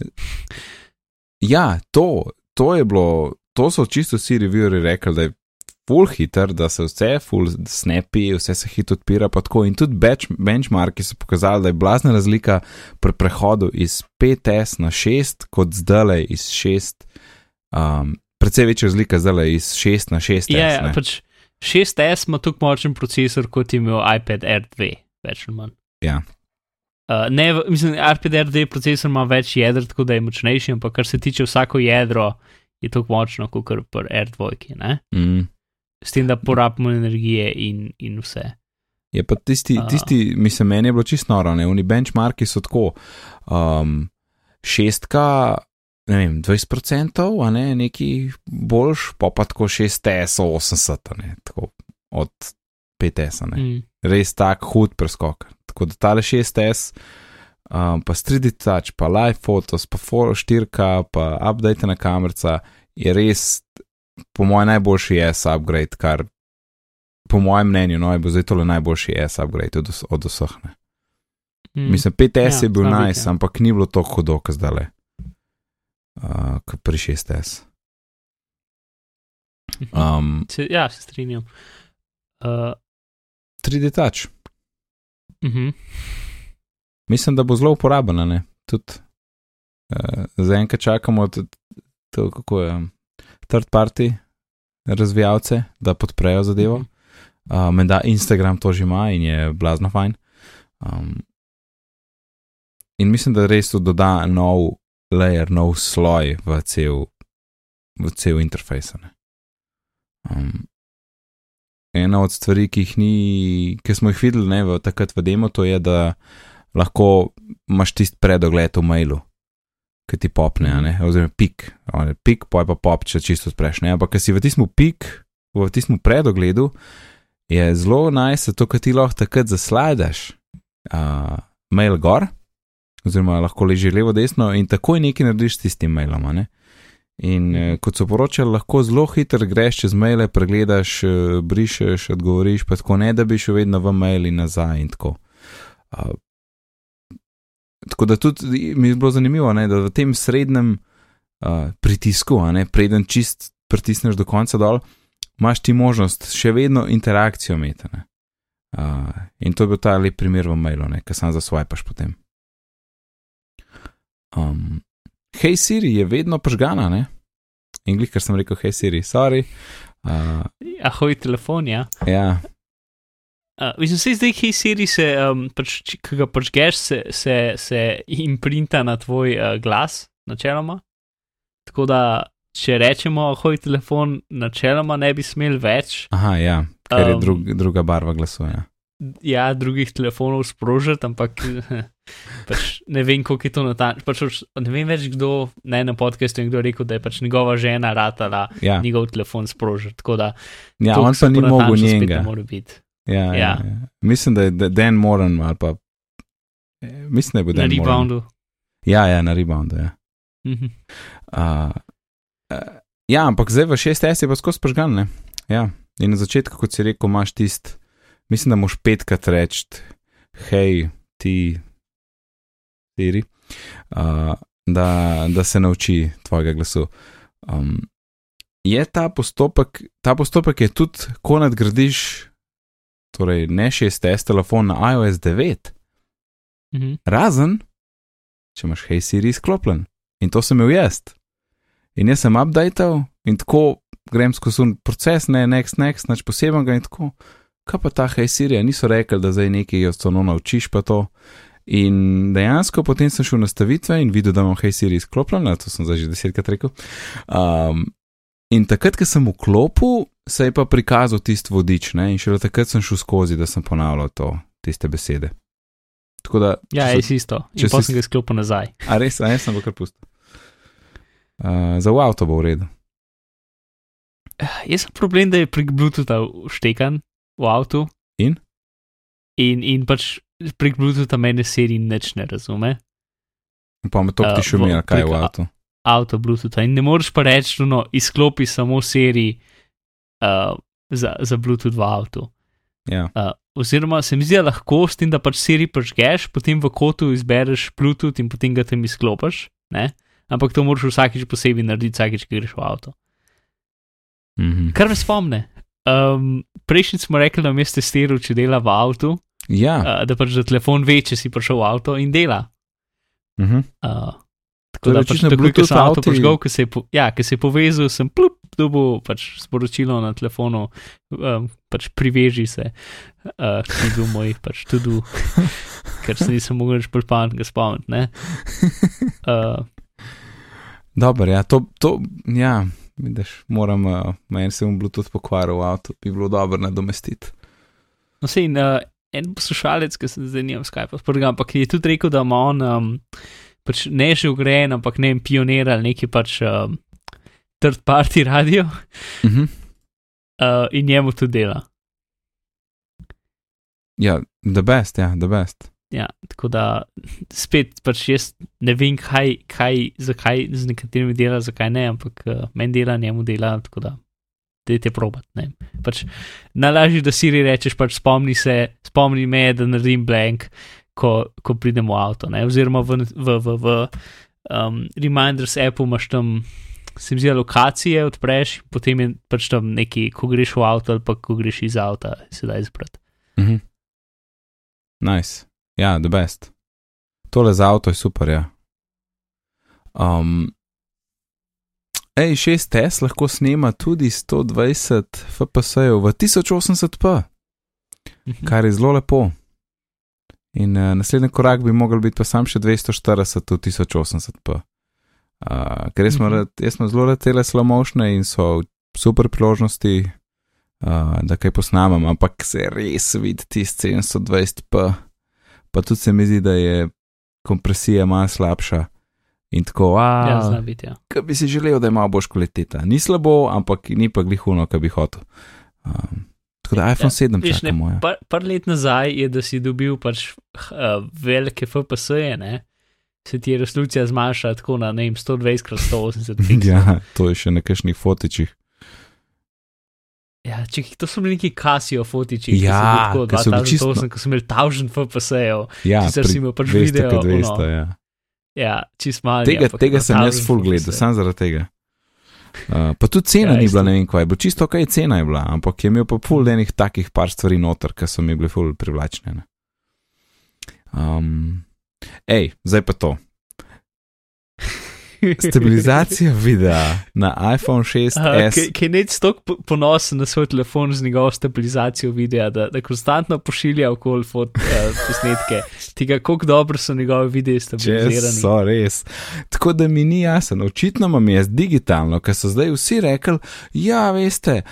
Ja, to, to je bilo, to so čisto vsi reviewerji rekli, da je full hiter, da se vse full snapi, vse se hitro odpira, pa tako. In tudi bench, benchmarki so pokazali, da je blazna razlika pri prehodu iz 5S na 6, kot zdaj iz 6. Um, Predvsej večja razlika zdaj iz 6 na 6. Ja, ja, pač 6S ima tako močen procesor, kot je imel iPad Air 2, več ali manj. Ja. Uh, ne, mislim, iPad Air 2 procesor ima več jeder, tako da je močnejši, ampak kar se tiče vsako jedro, je tako močno kot pri Air 2, ne? Mm. S tem, da porabimo energije in, in vse. Je pa tisti, tisti mislim, meni je bilo čisto noro, ne, oni benchmarki so tako, um, šestka, ne vem, 20%, a ne, neki boljš, pa pa tako 6S, 80, a ne, tako od 5S, a ne. Mm. Res tak hud preskok. Tako da tale 6S, um, pa 3D touch, pa live photos, pa 4K, pa update na kamerca, je res, po mojem, najboljši S upgrade, kar po mojem mnenju, no, je bo zdaj tole najboljši S upgrade od, od vseh. Ne. Mm. Mislim, 5S Ja, je bil biti, nice, ja. ampak ni bilo tako hudo, kot zdaj le. Uh, pri 6S. Um, Se, ja, se strinjam. Uh, 3D touch. uh -huh. Mislim, da bo zelo uporabna? Tudi uh, zaenkrat čakamo, tudi to, kako je, third party razvijalce, da podprejo zadevo. Uh, Menda Instagram to že ima in je blazno fajn. Um, in mislim, da res to doda nov layer, nov sloj v cel, v cel interfejs. Um, ena od stvari, ki ni, ki smo jih videli ne, v, takrat v demo, to je, da lahko imaš tisti predogled v mailu, ki ti popne, oziroma pik, a ne, pik, poj pa pop, če čisto spreš. Ne, ampak, ker si v tistem pik, v tistem predogledu, je zelo najse to, kar ti lahko takrat zaslajdaš, uh, mail gor, oziroma lahko leži levo, desno in takoj nekaj narediš s tistim mailom. ne. In eh, kot so poročali, lahko zelo hitro greš čez maile, pregledaš, eh, brišeš, odgovoriš, pa tako ne, da bi šel vedno v mail in nazaj in tako. Uh, tako da tudi mi je bilo zanimivo, ne, da v tem srednjem uh, pritisku, ne, preden čist pritisneš do konca dol, imaš ti možnost še vedno interakcijo imeti. ne. Uh, in to je bil ta lep primer v mailu, ki sam zasvajpaš potem. Um, hej Siri je vedno požgana, ne? In glih, ker sem rekel, hej Siri, sorry. Uh, Ahoj, telefon, ja. ja, Uh, mislim, se zdaj, hej, Siri se, um, pač, ko ga počgeš, se, se, se imprinta na tvoj uh, glas, načeloma. Tako da, če rečemo, ahoj, telefon, načeloma ne bi smel več, aha, ja, ker je Um, drug, druga barva glasu. Ja. ja, drugih telefonov sprožiti, ampak pač ne vem, koliko je to natančno. Pač, už- ne vem več, kdo ne, na podkastu je rekel, da je pač njegova žena ratala Ja, njegov telefon sprožiti. Tako da, ja on pa ni mogel biti. Ja, ja. Ja. Ja. Mislim, da je Da- Dan Moran ali pa. eh, Mislim, da je bil Na Dan Moran. reboundu. Ja, ja, na reboundu. Ja. Uh, uh, ja, ampak zdaj v 6S je pa skozi pržgan, ne? Ja, in na začetku, kot si rekel, imaš tist, mislim, da moš petkrat reči, hej, ti, Siri, uh, da, da se nauči tvojega glasu. Um, je ta postopek, ta postopek je tudi, ko nadgradiš, torej ne 6S telefon na iOS 9, Mhm. razen, če imaš hej Siri izklopljen. In to sem imel jaz. In jaz sem updated in tako grem skozi proces, ne next, next, nič posebnega in tako. Kaj pa ta hej Siri, niso rekli, da zdaj nekaj od to naučiš pa to. In dejansko potem sem šel na nastavitve in videl, da imam hej Siri izklopljen, to sem zdaj že desetkrat rekel. Um, in takrat, ko sem vklopil, se je pa prikazal tisti vodič, ne? in šele takrat sem šel skozi, da sem ponavljal to, tiste besede. Tako da, Ja, je isto. če pa sem ga izklopil nazaj. A res, a jaz sem bo kar pustil. Uh, za v avto bo v redu. Jaz sem problem, da je prek Bluetootha vštekan v avtu. In? In, in pač prek Bluetootha meni seriji nič ne razume. Pa me to Uh, ti šumi, v- ali kaj je v avtu. Avto Bluetootha. In ne moreš pa reči, no, izklopi samo seriji uh, za, za Bluetooth v avtu. Ja. Uh, oziroma, se mi zdi, da lahko s tem, da pač seriji prižgeš, potem v kotu izbereš Bluetooth in potem ga tam izklopiš. Ne? Ampak to moraš vsakič posebej narediti, vsakič, ko greš v avto. Mhm. Kar me spomne. Um, Prejšnji smo rekli, da je testiral, če dela v avtu, Ja. uh, da pač da telefon ve, če si prišel v avto in dela. Mhm. Uh, tako Torej, da pač takoj, ko Bluetooth sem avto prižgal, ko se je, po, ja, ko se je povezal, sem plup, dobil pač sporočilo na telefonu, um, pač priveži se, uh, ki je bil moj pač tudi, ker se nisem mogel več bolj pametnega spomniti. ne. Uh, Dobro, ja, to, to, ja, vidiš, moram, uh, meni se mu Bluetooth pokvaril v avtu, bi bilo dobro nadomestiti. No, sej, uh, en poslušalec, ki se zdaj nimam Skype, sprga, ampak je tudi rekel, da ima on um, pač ne že ugrajen, ampak ne vem, pionir ali neki pač um, third party radio Mhm. uh, in njemu to dela. Ja, the best, ja, the best. Ja, tako da spet pač jaz ne vem, kaj, kaj, zakaj z nekaterimi dela, zakaj ne, ampak uh, meni dela, njemu dela, tako da dajte probat. Pač, najlažje, da si rečeš, pač spomni se, spomni me, da naredim blank, ko, ko pridem v avto. Ne. Oziroma v, v, v, v um, Reminders appu imaš tam, se mi zdi, lokacije odpreš, potem je pač tam neki, ko greš v avto ali pa ko greš iz avta, se da izbrati. Mhm. Nice, ja, the best. Tole za avto je super, ja. Um, Ej, 6S lahko snema tudi 120 FPS-jev v 1080p. Mhm. kar je zelo lepo. In uh, naslednji korak bi mogel biti pa sam še 240 v 1080p. Uh, ker jaz smo, Mhm. rad, jaz smo zelo rad tele slomošne in so super priložnosti, uh, da kaj posnamem, ampak se res vidi tisti 720p. Pa tudi se mi zdi, da je kompresija malo slabša. In tako, Ja, a, zna biti, ja. ki bi si želel, da ima boš kvaliteta. Ni slabo, ampak ni pa glihuno, ki bi hotel. Um, tako da iPhone 7 Veš, ne, čakamo. Ja. par, par let nazaj je, da si dobil pač uh, velike FPS-je, ne? se ti je resolucija zmanjšala tako na ne vem, 120 krat 180 pixelov. Ja, to je še na kakšnih fotičih. ja, če to so bili neki Casio fotiči, Ja, ki so so bili čisto- tako 2008, ko sem imel 1000 FPS-jev, Ja, sicer si imel pač 200 video, krat 200, ono, ja. Ja, čist mali. Tega, ampak tega sem jaz 1000 full gledal, sam zaradi tega. Uh, pa tudi cena Ja, ni bila, ne vem kaj, je bilo čisto kaj cena je bila, ampak je imel pa full enih takih par stvari noter, ki so mi bile full privlačne. Ne. Um, ej, zdaj pa to. Stabilizacija videa na iPhone 6S. Ki je neč tako ponosen na svoj telefon z njegovo stabilizacijo videa, da, da konstantno pošilja okoli fot, uh, posnetke. Tega, kako dobro so njegove videe Če stabilizirani. so res. Tako da mi ni jasno, očitno imam jaz digitalno, ker so zdaj vsi rekli, ja, veste,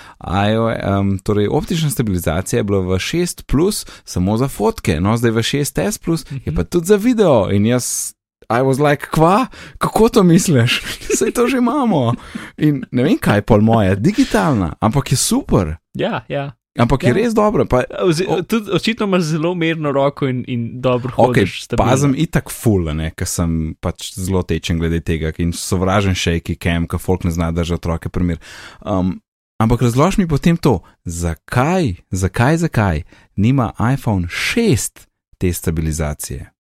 IO, um, torej optična stabilizacija je bila v 6, plus, samo za fotke, no zdaj v 6S, plus, je pa tudi za video. In jaz, I was like, kva, kako to misliš? Sej to že imamo. In ne vem, kaj je pol moja, digitalna, ampak je super. Ja, ja. Ampak ja. je res dobro. Pa, Ozi, tudi, očitno imaš zelo mirno roko in, in dobro okay, hodiš. pazem itak full, ker sem pač zelo tečen glede tega in sovražen šejki kem, ker folk ne zna držati otroke primer. Um, ampak razloži mi potem to, zakaj, zakaj, zakaj nima iPhone 6 te stabilizacije,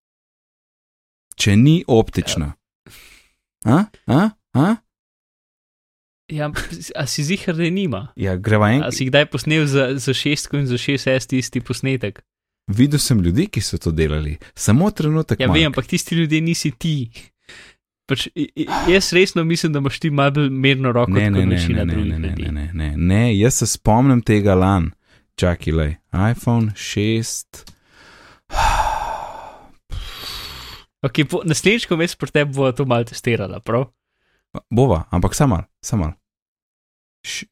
če ni optična. A? A? A? Ja, a si zihar, da je nima? Ja, greva en. A si kdaj posnel za, za šestko in za šest S isti posnetek? Videl sem ljudi, ki so to delali, samo trenutek. Ja, vem, ampak tisti ljudje nisi ti. Pač, jaz resno mislim, da imaš ti malo bolj mirno roko, ne, ne, ne, ne, ne, ne, ne, ne, ne, ne, jaz se spomnim tega lan, čakaj, iPhone 6. Okay, Naslednjič, ko veš, pri tebi bo to malo testirala, prav? Bova, ampak samo samo.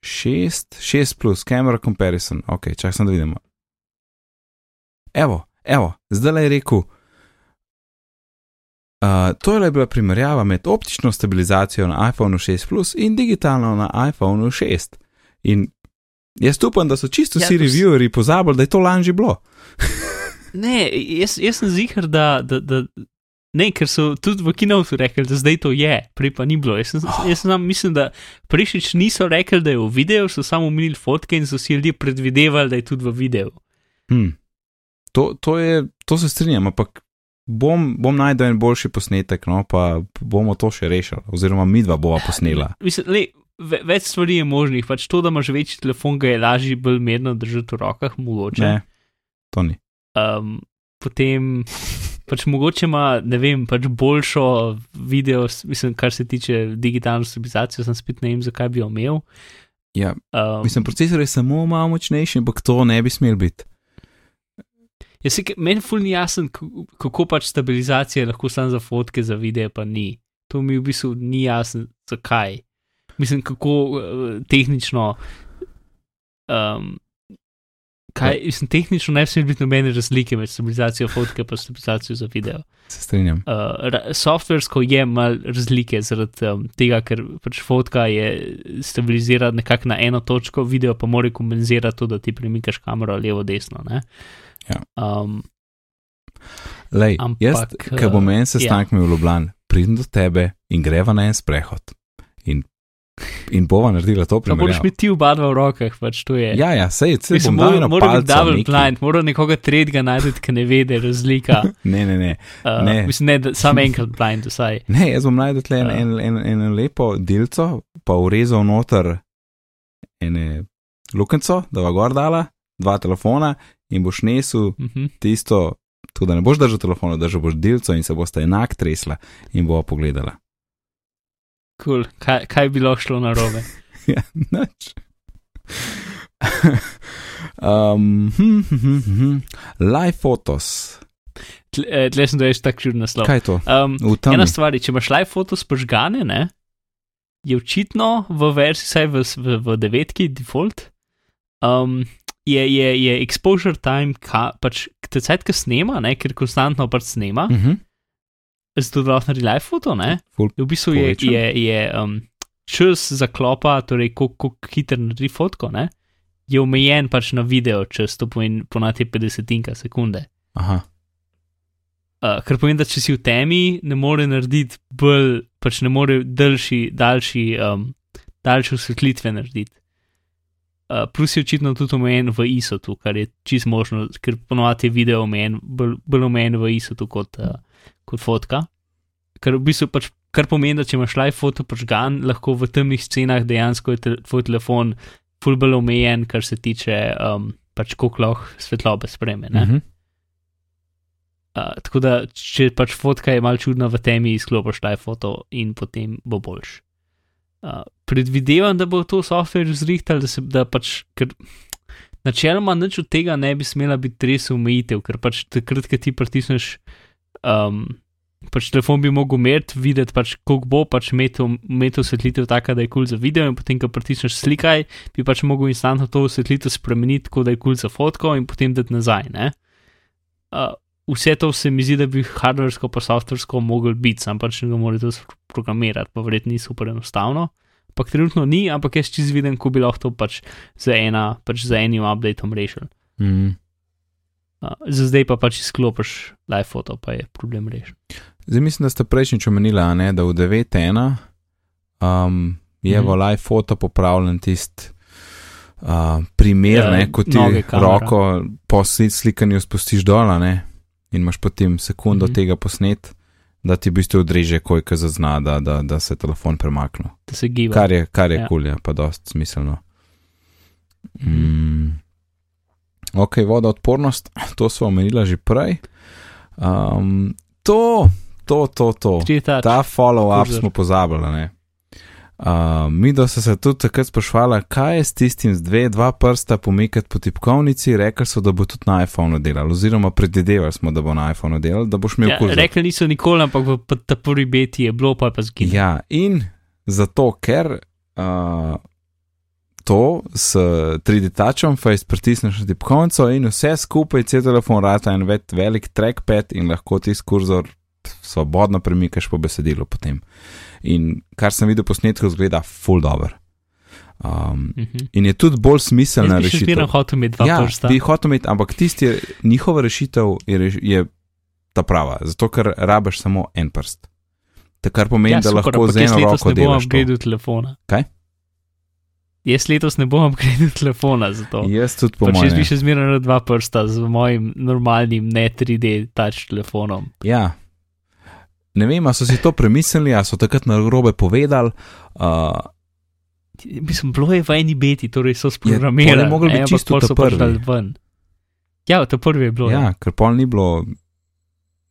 Šest, šest plus, camera comparison, ok, čakaj, sem da vidimo. Evo, evo, zdaj je rekel. Uh, to je bila primerjava med optično stabilizacijo na iPhonu 6 Plus in digitalno na iPhonu 6. In jaz upam, da so čisto ja, vsi reviewerji pozabili, da je to lani že bilo. ne, jaz, jaz sem zihar, da, da, da, Ne, ker so tudi v kinotu rekli, da zdaj to je, prej pa ni bilo. Jaz, sem, jaz sem, mislim, da prejšič niso rekli, da je v videu, so samo umili fotke in so si ljudje predvidevali, da je tudi v videu. Hmm. To, to, je, to se strinjam, ampak bom, bom najdel en boljši posnetek, no pa bomo to še rešili, oziroma mi dva bova posnela. Mislim, le, več stvari je možnih, pač to, da imaš večji telefon, ga je lažje bolj mirno držati v rokah, mogoče. Ne, to ni. Um, potem pač mogoče ima, ne vem, pač boljšo video, mislim, kar se tiče digitalne stabilizacije, sem spet ne vem, zakaj bi jo imel. Ja, um, mislim, procesor je samo malo močnejši, ampak to ne bi smel biti. Jaz se, meni ful ni jasen, kako pač stabilizacija lahko samo za fotke, za video pa ni. To mi v bistvu ni jasno, zakaj. Mislim, kako uh, tehnično um, kaj, mislim, tehnično ne sme biti nobene razlike med stabilizacijo fotke in stabilizacijo za video. Se strinjam. Uh, softversko je malo razlike zaradi um, tega, ker pač fotka je stabilizirana nekako na eno točko, video pa mora kompenzirati to, da ti premikaš kamero levo, desno. Ja. Um, Lej, ampak, jaz, ki bom en sestanek ja. v Ljubljani, pridem do tebe in greva na en sprehod. In In bova naredila to primer. Moraš biti v barva v rokah, pač to je. Ja, ja, sej, sej, sem dal na. Mora biti double neki. blind, mora nekoga tretjega najti, ki ne vede razlika. ne, ne, ne. Uh, ne. Mislim, ne, da, sam enkrat blind, vsaj. Ne, jaz bom najdel tle uh. en, en, en, en lepo delco, pa urezal noter ene lukenco, da va gor dala, dva telefona in boš nesel uh mhm. -huh. tisto, tudi da ne boš držal telefona, držal boš delco in se boste enak tresla in bova pogledala cool. kaj, kaj bi lahko šlo na robe? ja, noč. um, hm, hm, hm, live fotos. Tle eh, sem dojel tako čudno naslov. Kaj je to? Um, ena stvar, če imaš live fotos požgane, ne, je očitno v verziji, saj v, v, v devetki, default, um, je, je, je exposure time, ka, pač te ki snema, ne, ker konstantno pač snema. Uh mhm. -huh zato da lahko naredi live foto. V bistvu je, je, je um, čas za klopa, torej kako hiter naredi fotko, ne? je omejen pač na video, čas to pomeni ponati 50 sekunde. Aha. Uh, kar pomeni, da če si v temi, ne more narediti bolj, pač ne more daljši, daljši, um, daljše osvetlitve narediti. Uh, plus je očitno tudi omejen v ISO-tu, kar je čist možno, ker ponovadi je video omejen, bolj, bolj omejen v ISO-tu kot. Uh, kot fotka. Kar, v bistvu pač, kar pomeni, da če imaš live foto požgan, lahko v temnih scenah dejansko je te, tvoj telefon fulbelo omejen, kar se tiče um, pač koliko lahko svetlobe spreme. Uh -huh. uh, tako da, če pač fotka je mal čudna v temi, izklopiš live foto in potem bo boljš. Uh, predvidevam, da bo to software zrihtal, da se da pač. Ker, Načeloma, nič od tega ne bi smela biti res omejitev, ker pač takrat, ko ti pritisneš um, pač telefon bi mogel meriti, videti, pač, koliko bo pač metal osvetlitev, tako da je kul cool za video, in potem, ko pritisneš slikaj, bi pač mogel instantno to osvetlitev spremeniti, tako da je kul cool za fotko in potem dati nazaj. Uh, vse to se mi zdi, da bi hardversko pa softversko mogel biti, sam pač ne ga morete programirati, pa verjetno ni super enostavno. Ampak trenutno ni, ampak jaz čez viden, ko bi lahko to pač za, ena, pač za enim updateom rešil. Mm. Uh, za zdaj pa pač izklopiš live foto, pa je problem rešen. Zdaj mislim, da ste prejšnjič omenili, a ne, da v 9.1 um, je Mhm. v live foto popravljen tisti uh, primer, Ja, ne, ko ti roko po sli- slikanju spustiš dol, a ne, in imaš potem sekundo Mhm. tega posnet, da ti v bistvu odreže, kojka zazna, da, da, da se telefon premakne. Da se giba. Kar je, kar je Ja. kul, ja, pa dost smiselno. Mm. Ok, voda odpornost, to smo omenila že prej. Um, to, to, to, to. Ta follow-up smo pozabili. ne. Uh, mi, da so se tudi takrat sprašvali, kaj je s tistim z dve, dva prsta pomikati po tipkovnici, rekli so, da bo tudi na iPhonu delal, oziroma predvidevali smo, da bo na iPhonu delal, da boš imel Ja, kurzor. rekli niso nikoli, ampak v ta prvi beti je bilo, pa je pa zginilo. Ja, in zato, ker uh, to s 3D tačom, face pritisneš na tipkovnico in vse skupaj, cel telefon rata en velik trackpad in lahko ti kurzor svobodno premikaš po besedilu potem. In kar sem videl posnetku, zgleda full dobro. Um, Mhm. in je tudi bolj smiselna Jaz bi rešitev. zmeraj hotel imeti dva Ja, prsta. bi hotel imeti, ampak tisti, njihova rešitev je, reš, je ta prava, zato ker rabiš samo en prst. To kar pomeni, ja, da super, lahko z eno roko ne bom delaš. to. upgradil telefona. Kaj? Jaz letos ne bom upgradil telefona, zato. Jaz tudi po Pač jaz bi mojem. še zmeraj na dva prsta z mojim normalnim ne 3D touch telefonom. Ja. Ne vem, ali so si to premislili, ali so takrat na grobe povedali. Uh, Mislim, bilo je v eni beti, torej so sprogramirali. je moglo biti ne, ampak čisto pol ta so pač prvi. Ja, to prvi je bilo. ja, Ja. ker pol ni bilo,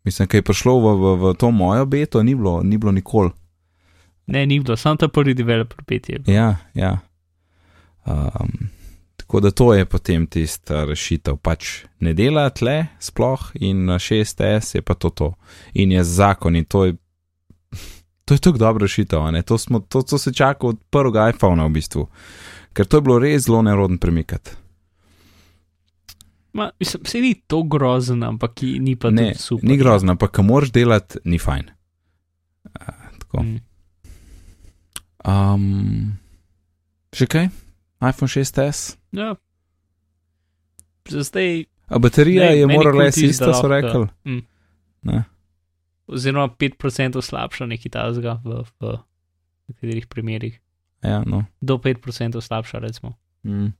mislim, kaj je prišlo v, v, v to mojo beto, ni bilo, ni bilo nikoli. Ne, ni bilo, samo ta prvi developer beti je bil. Ja, ja. Um, tako da to je potem tista rešitev. Pač ne dela tle, sploh in na 6S je pa to to. In je zakon in to je. To je tako dobra rešitev, to, smo, to, to se čaka od prvega iPhona v bistvu. Ker to je bilo res zelo neroden premikati. Ma, mislim, se ni to grozen, ampak ni pa Ne, super. ni grozno, ampak ko moraš delati, ni fajn. A, tako. Mm. Um, še kaj? iPhone 6S? Ja. Zdaj, A baterija Ne, je morala res ista, so rekli. Mm. Ne? oziroma 5% slabša nekaj tazga v, v nekaterih primerih. Ja, no. Do 5% slabša, recimo. Mm.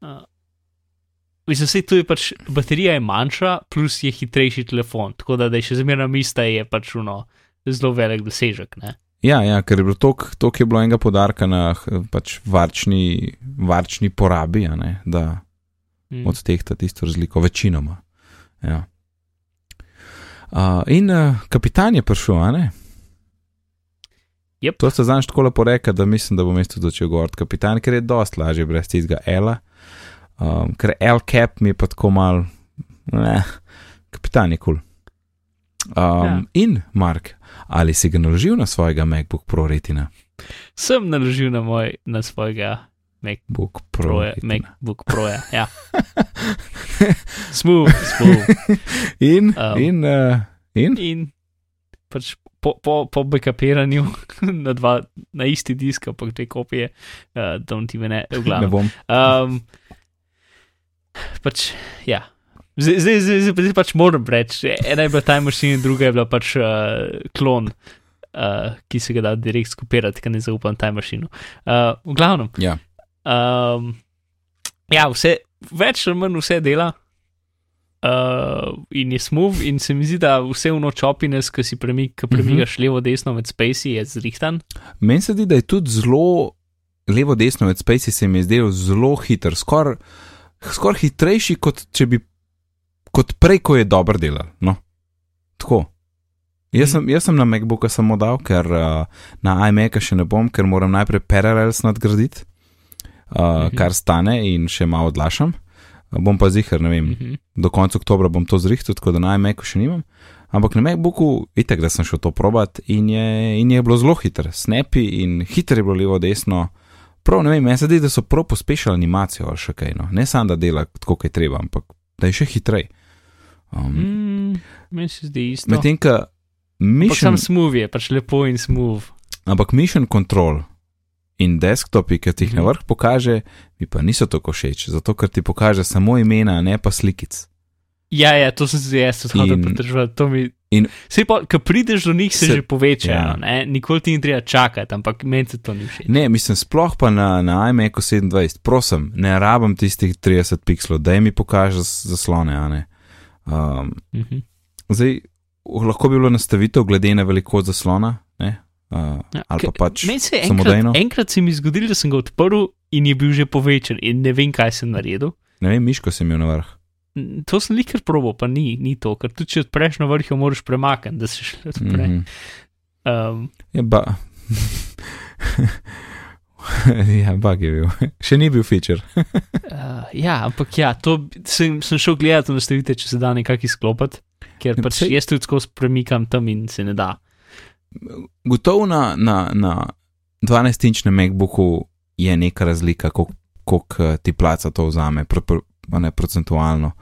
Uh, Mislim, da tu je pač baterija je manjša, plus je hitrejši telefon, tako da, da je še zmeraj ista, je pač uno zelo velik dosežek. Ne? Ja, ja, ker je bilo toliko, toliko je bilo enega podarka na h, pač varčni, varčni porabi, ne, da Mm. odtehta tisto razliko, večinoma. Ja. Uh, in uh, kapitan je prišel, a ne? Jep. To ste znaš tako lepo rekel, da mislim, da bom jaz tudi začel govoriti kapitan, ker je dost lažje brez tistega L. Um, ker L cap mi je pa tako mal, ne, kapitan je kul. Cool. Um, ja. In Mark, ali si ga naložil na svojega MacBook Pro retina? Sem naložil na, moj, na svojega Book Pro. Pro, retina. MacBook Pro. -ja. Ja. smooth, smooth. In, Um. in, uh, in? In pač po, po, po backupiranju na, dva, na isti disk, ampak te kopije, uh, don't even ne, v ne glavnem. bom. Um, pač, ja. Zdaj, zdaj, zdaj, zdaj, pač moram reči, ena je bila Time Machine, druga je bila pač uh, klon, uh, ki se ga da direkt skopirati, ker ne zaupam Time Machine. Uh, v glavnem. Ja. Um, ja, vse, več ali manj vse dela. Uh, in je smooth, in se mi zdi, da vse v nočopines, ki si premik, ki premikaš uh -huh. levo, desno med spacey, je zrihtan. Meni se zdi, da je tudi zelo levo, desno od Spacey se mi je zdel zelo hiter, skoraj skor hitrejši, kot če bi, kot prej, ko je dobro delal. No. Tako. Jaz sem, jaz sem na MacBooka samo dal, ker uh, na iMac-a še ne bom, ker moram najprej Parallels nadgraditi, uh, Mhm. kar stane in še malo odlašam. Bom pa zihar, ne vem, Uh -huh. do konca oktobra bom to zrihtel, tako da na iMacu še nimam. Ampak na MacBooku, itek, da sem šel to probat in je, in je bilo zelo hiter, snappy in hiter je bilo levo, desno. Prav ne vem, meni se zdi, da so prav pospešili animacijo ali še kaj. No. Ne samo, da dela tako, kot je treba, ampak da je še hitrej. Um, Mm, meni se zdi isto. Medtem, ko Mission, sam smooth je, pač lepo in smooth. ampak mission control in desktopi, ki ti jih na Mhm. vrh pokaže, mi pa niso tako všeč, zato ker ti pokaže samo imena, ne pa slikic. Ja, ja, to sem se jaz In- pridržati. Mi. in- Sej pa, ko prideš do njih, se, Se- že povečajo, ja. ja. nikoli ti ni treba čakati, ampak meni se to ni všeč. Ne, mislim, sploh pa na, na iMacu 27, prosim, ne rabim tistih 30 pikslov, da mi pokaže zas- zaslone, a ne. Um, Mhm. zdaj, lahko bi bilo nastavitev glede na velikost zaslona, ne? Uh, Ja, ali pa pač je samodejno. enkrat, enkrat se mi zgodilo, da sem ga odprl in je bil že povečen in ne vem, kaj sem naredil. Ne vem, miško sem imel na vrh. To sem likar probo, pa ni, ni to, ker tudi če odpreš na vrh, jo moraš premakniti, da se še odpre. Mhm. Um, Je ba. ja, bug je bil. Še ni bil feature. uh, ja, ampak ja, to sem, sem šel gledati v nastavite, če se da nekako izklopiti, ker Ja, pač saj- jaz tudi skozi premikam tam in se ne da. Gotovo na, na, na 12-inčnem MacBooku je neka razlika, koliko ti placa to vzame, pro, pro, ne procentualno.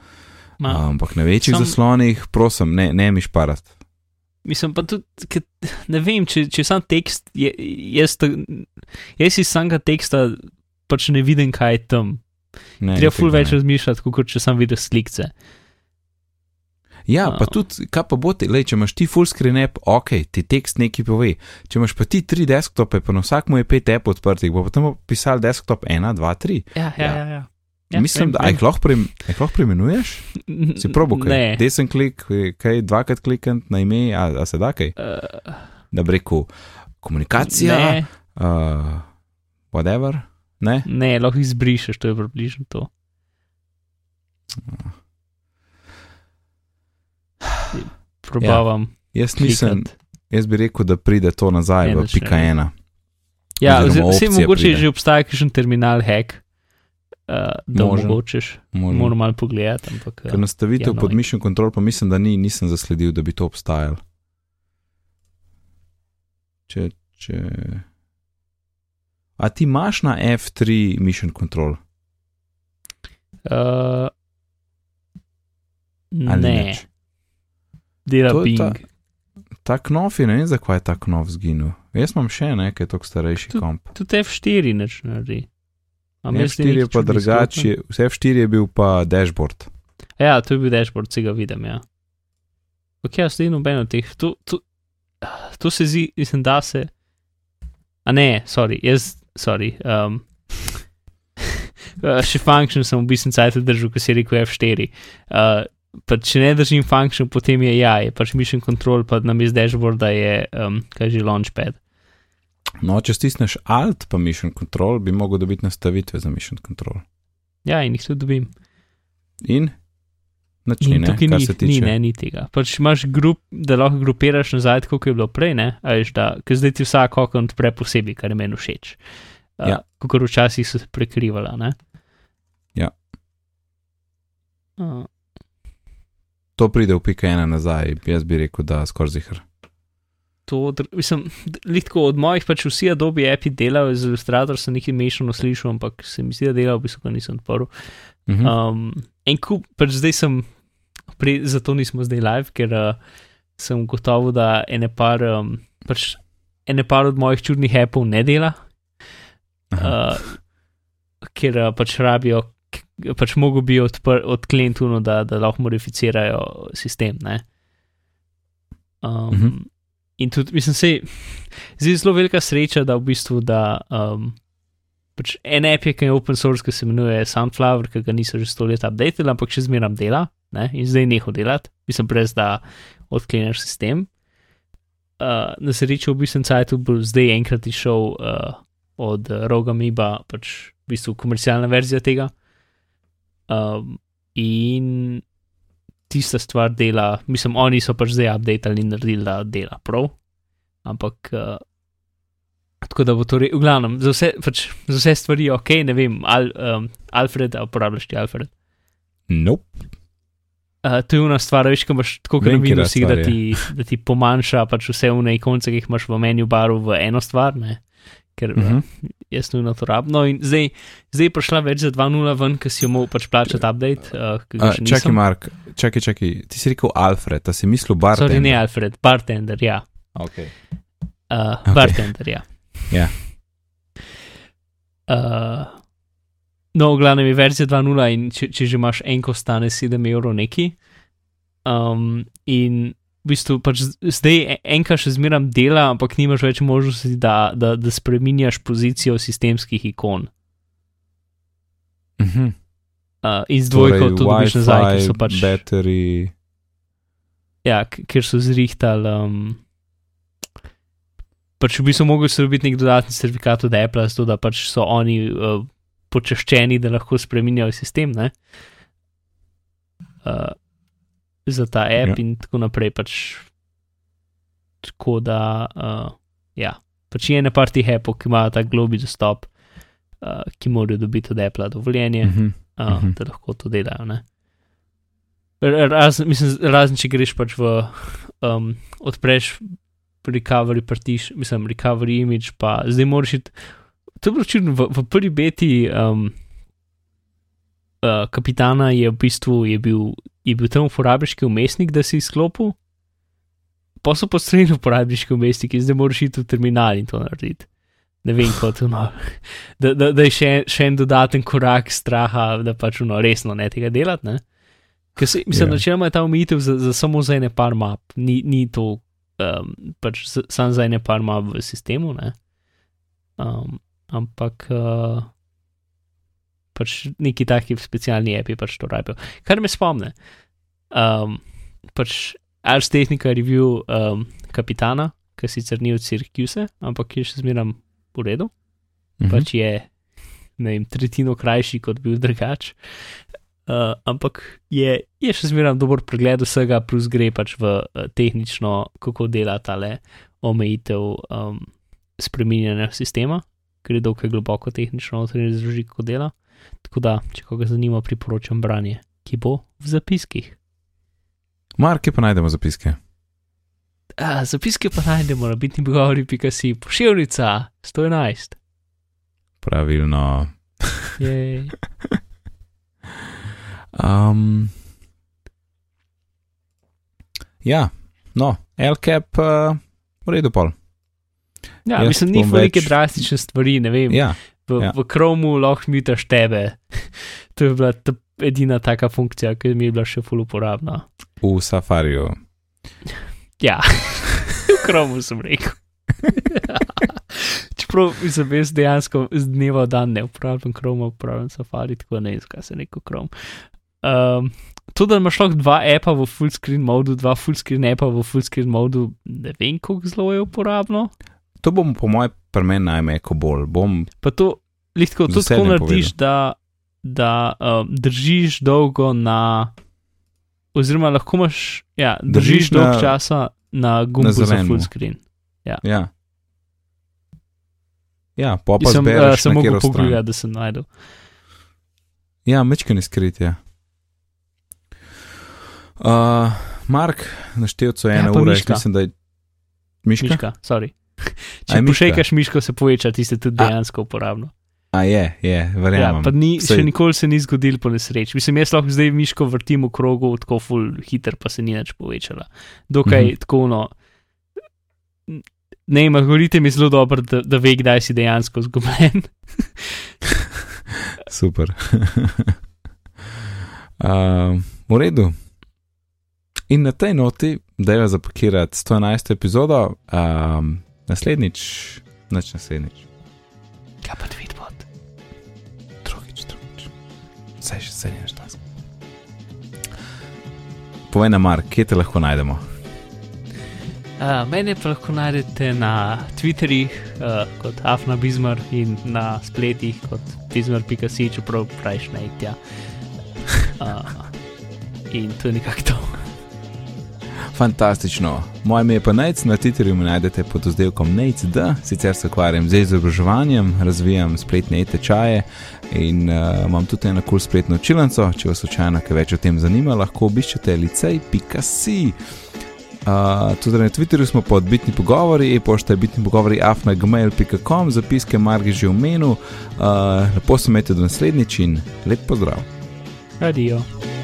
Ma, Ampak na večjih sam- zaslonih, prosim, ne, ne mi šparati. Mislim pa tudi, ker ne vem, če, če sam tekst, je, jaz, ta- jaz iz samega teksta pač ne vidim, kaj je tam. Ne, Treba ful več ne. razmišljati, kot če sam vidiš slikce. Ja, pa Um. tudi, kaj pa bo ti, lej, če imaš ti full screen app, ok, ti tekst nekaj pove. Če imaš pa ti tri desktope, pa na vsakmu je pet app odprtih, bo potem pisal desktop 1, 2, 3. Ja, ja, Ja. ja. ja. Ja Mislim, vem, da jih lahko, jih lahko preimenuješ? Si probo kaj? Ne. Desen klik, kaj dvakrat klikant na ime, a, a se da kaj? Uh, Da bi rekel komunikacija, ne, uh, whatever, ne? ne, lahko izbrišeš, to je približno to. Probavam. Jaz mislim, klikati. jaz bi rekel, da pride to nazaj Ne, v pika ena. Ja, oziroma vse mogoče pride. že obstaja kakšen terminal hack, da Možen. omogočiš. Možno. Moram malo pogledati. Ampak, Ker uh, nastavitev ja, pod mission control pa mislim, da ni, nisem zasledil, da bi to obstajalo. Če, če... A ti imaš na F3 mission control? uh, Ali ne, nič? dela To Bing. ta- Ta knof je, ne vem, zakaj je ta knof zginil. Jaz imam še nekaj, tako starejši Tu- komp. Tudi F4 neč naredi. A meni se zdi F4 je pa drugače, izklopljen. F4 je bil pa dashboard. Ja, to je bil dashboard, se ga vidim. Ja. Ok, jaz zdaj noben od teh. To, to, to se zdi, mislim, da se. A ne, sorry, jaz, sorry. Um, še function sem v bistvu cajt držal, ko si rekel F4. Uh, pa če ne držim function, potem je ja, je pač mission control, pa na mestu dashboarda je, um, kaj že launchpad. No, če stisneš Alt pa mission control, bi mogel dobiti nastavitve za mission control. Ja, in jih tudi dobim. In? Način, In ne, tukaj kar ni, se ni, tiče. ne, ni tega. Pač imaš grup, da lahko grupiraš nazaj, kot je bilo prej, ne, a veš, da, ker zdaj ti vsak okon odpre posebej, kar je meni všeč. Uh, Ja. Kot včasih so se prekrivala, ne. Ja. Uh, To pride v pika ena nazaj, jaz bi rekel, da skoraj zihar. To, mislim, litko od mojih, pač vsi Adobe api delajo z Illustrator, sem nekaj mešano slišal, ampak se mi zdi, da delajo, v bistvu, ko nisem odprl. Mhm. Um, en kup, pač zdaj sem, pri, zato nismo zdaj live, ker uh, sem gotovo, da ene par, um, pač ene par od mojih čudnih appov ne dela, Aha. uh, ker uh, pač rabijo, pač mogo bi odkleniti tuno, da, da lahko modificirajo sistem. Ne? Um, Mhm. In tudi, mislim, se je zelo velika sreča, da v bistvu, da um, pač en app je, ki je open source, ki se imenuje Sunflower, ki ga niso že sto let updated, ampak še zmeraj dela ne? in zdaj neho delati, mislim, brez da odkleneš sistem. Uh, na srečo v bistvu sajtu bo zdaj enkrat išel uh, od Roga Miba, pač v bistvu komercialna verzija tega. Um, in tista stvar dela, mislim, oni so pač zdaj updated in naredili, da dela prav. Ampak, uh, tako da bo to, re, v glavnem, za vse, pač, za vse stvari ok, ne vem, Al, um, Alfred, a uporabljaš ti Alfred. Nope. Uh, to je ena stvar, veš, ko imaš tako kot na Windowsih, da je. ti, da ti pomanjša pač vse vne ikonce, ki jih imaš v menu baru v eno stvar, ne? Ker uh Mhm. -huh. jaz nujno to rabim. No, in zdaj, zdaj je prišla več za 2.0 ven, ker si jo moral pač plačati update. Uh, še čakaj. Mark, čakaj, čakaj. Ti si rekel Alfred, a si mislil Bartender? Sorry, ne Alfred, bartender, ja. Okay. Uh, Ok. okay. Bartender, ja. Ja. Uh, no, v glavnem je verzija 2.0 in če, če že imaš enko, stane 7 evrov neki. Um, in v bistvu pač zdaj e- enka še zmeram dela, ampak nimaš več možnosti, da, da, da spremenjaš pozicijo sistemskih ikon. Mhm. Uh, in z dvojko to dobiš nazaj, ker so pač. Battery. Ja, ker so zrihtali. Um, pač v bistvu mogli so dobiti nek dodatni certifikat od Apple, zato da pač so oni uh, počaščeni, da lahko spremenjajo sistem. ne. Uh, za ta app Ja. in tako naprej. Pač, tako da, uh, ja, pač je ena par tih appov, ki imajo ta globi dostop, uh, ki morajo dobiti od Apple dovoljenje Mhm. uh, Mhm. da lahko to delajo. ne. Razen, mislim, razen če greš pač v um, odpreš recovery partiš, mislim, recovery image, pa zdaj moraš iti. To je bilo čudno, v, v prvi beti um, uh, kapitana je v bistvu je bil, je bil tam uporabniški umestnik, da si izklopil, pa so postrojeni uporabniški umestniki, zdaj moraš iti v terminal in to narediti. Ne vem, kot no, da, da, da je še, še en dodaten korak straha, da pač no, resno ne tega delati. Ne? Ker se, mislim, Ja. da načeloma je ta omejitev za, za samo za ene par map, ni, ni to um, pač samo za ene par map v sistemu. ne. Um, ampak uh, pač neki taki specialni api pač to rabijo. Kar me spomne, um, pač Ars Technica review um, kapitana, ki sicer ni od Syracuse, ampak je še zmeraj v redu Mhm. pač je ne vem, tretjino krajši, kot bil drugač. Uh, ampak je, je še zmeraj dober pregled vsega, plus gre pač v uh, tehnično, kako dela ta le omejitev um, spreminjanja sistema, gre dokaj globoko tehnično, notranje razloži, kako dela. Tako da, če koga zanima, priporočam branje, ki bo v zapiskih. Marke pa najdemo zapiske. A, zapiske pa najdemo na bitni pogovori.si, pošiljnica 111. Pravilno. Um, ja, no, LCAP, uh, v redu pol. Ja, Jaz mislim, ni neke več- drastične stvari, ne vem. Ja, v, Ja. v Chromu lahko mutaš tebe. to je bila ta edina taka funkcija, ki mi je bila še ful uporabna. v Safariju. Ja, v Chromu sem rekel. Čeprav sem jaz dejansko z dneva v dan ne uporabljam Chroma, uporabljam Safari, tako ne vem, zakaj se rekel Chrome. Um, to, da imaš lahko dva appa v full screen modu, dva full screen appa v full screen modu, ne vem, koliko zelo je uporabno. To bom po mojem premen najmeko bolj. Bom, Pa to, lihtko, Z to tako narediš, da, da um, držiš dolgo na. Oziroma, lahko imaš, ja, držiš, Držiš dolg na- časa na gumbu za zelenemu. full screen. ja. Ja, pa pa Sem uh, zbereš sem na mogel pogledati, da sem najdel. Ja, mečken je skrit, ja. Uh, Mark, na števcu je Ja, ena ura, miška. mislim, da je miška. Miška, sorry. Če pošekaš miško, se poveča, tiste tudi dejansko uporabno. A je, je, Ja, verjamem. pa ni, Saj- še nikoli se ni zgodil po nesreči. Mislim, jaz lahko zdaj miško vrtim v krogu, tako full hiter, pa se ni več povečala. Dokaj mm -hmm. tako no. Ne, algoritem je zelo dober, da, da ve, kdaj si dejansko zgubljen. Super. uh, v redu. In na tej noti, da je zapakirati 111. epizodo, um, naslednjič, neč naslednjič, Kaj pa Tweetbot? drugič, drugič. Vse še se ne štas. Povej nam, Mark, kje te lahko najdemo? Uh, mene pa lahko najdete na Twitterjih uh, kot Afna Bizmar in na spletih kot bizmar.si, čeprav praviš naj tja. Uh, in to je nekako to. Fantastično. Moje ime je pa Nec, na Twitterju me najdete pod oddelkom NECD, sicer se ukvarjam z izobraževanjem, razvijam spletne e-tečaje in uh, imam tudi eno kul cool spletno učilnico. Če vas slučajno kaj več o tem zanima, lahko obiščete licej.si. Uh, tudi na Twitterju smo pod bitni pogovori, e-pošta je bitni pogovori afnagmail.com, zapiske Margi že omenil. Uh, lepo se imejte do naslednjič in lep pozdrav. Radio.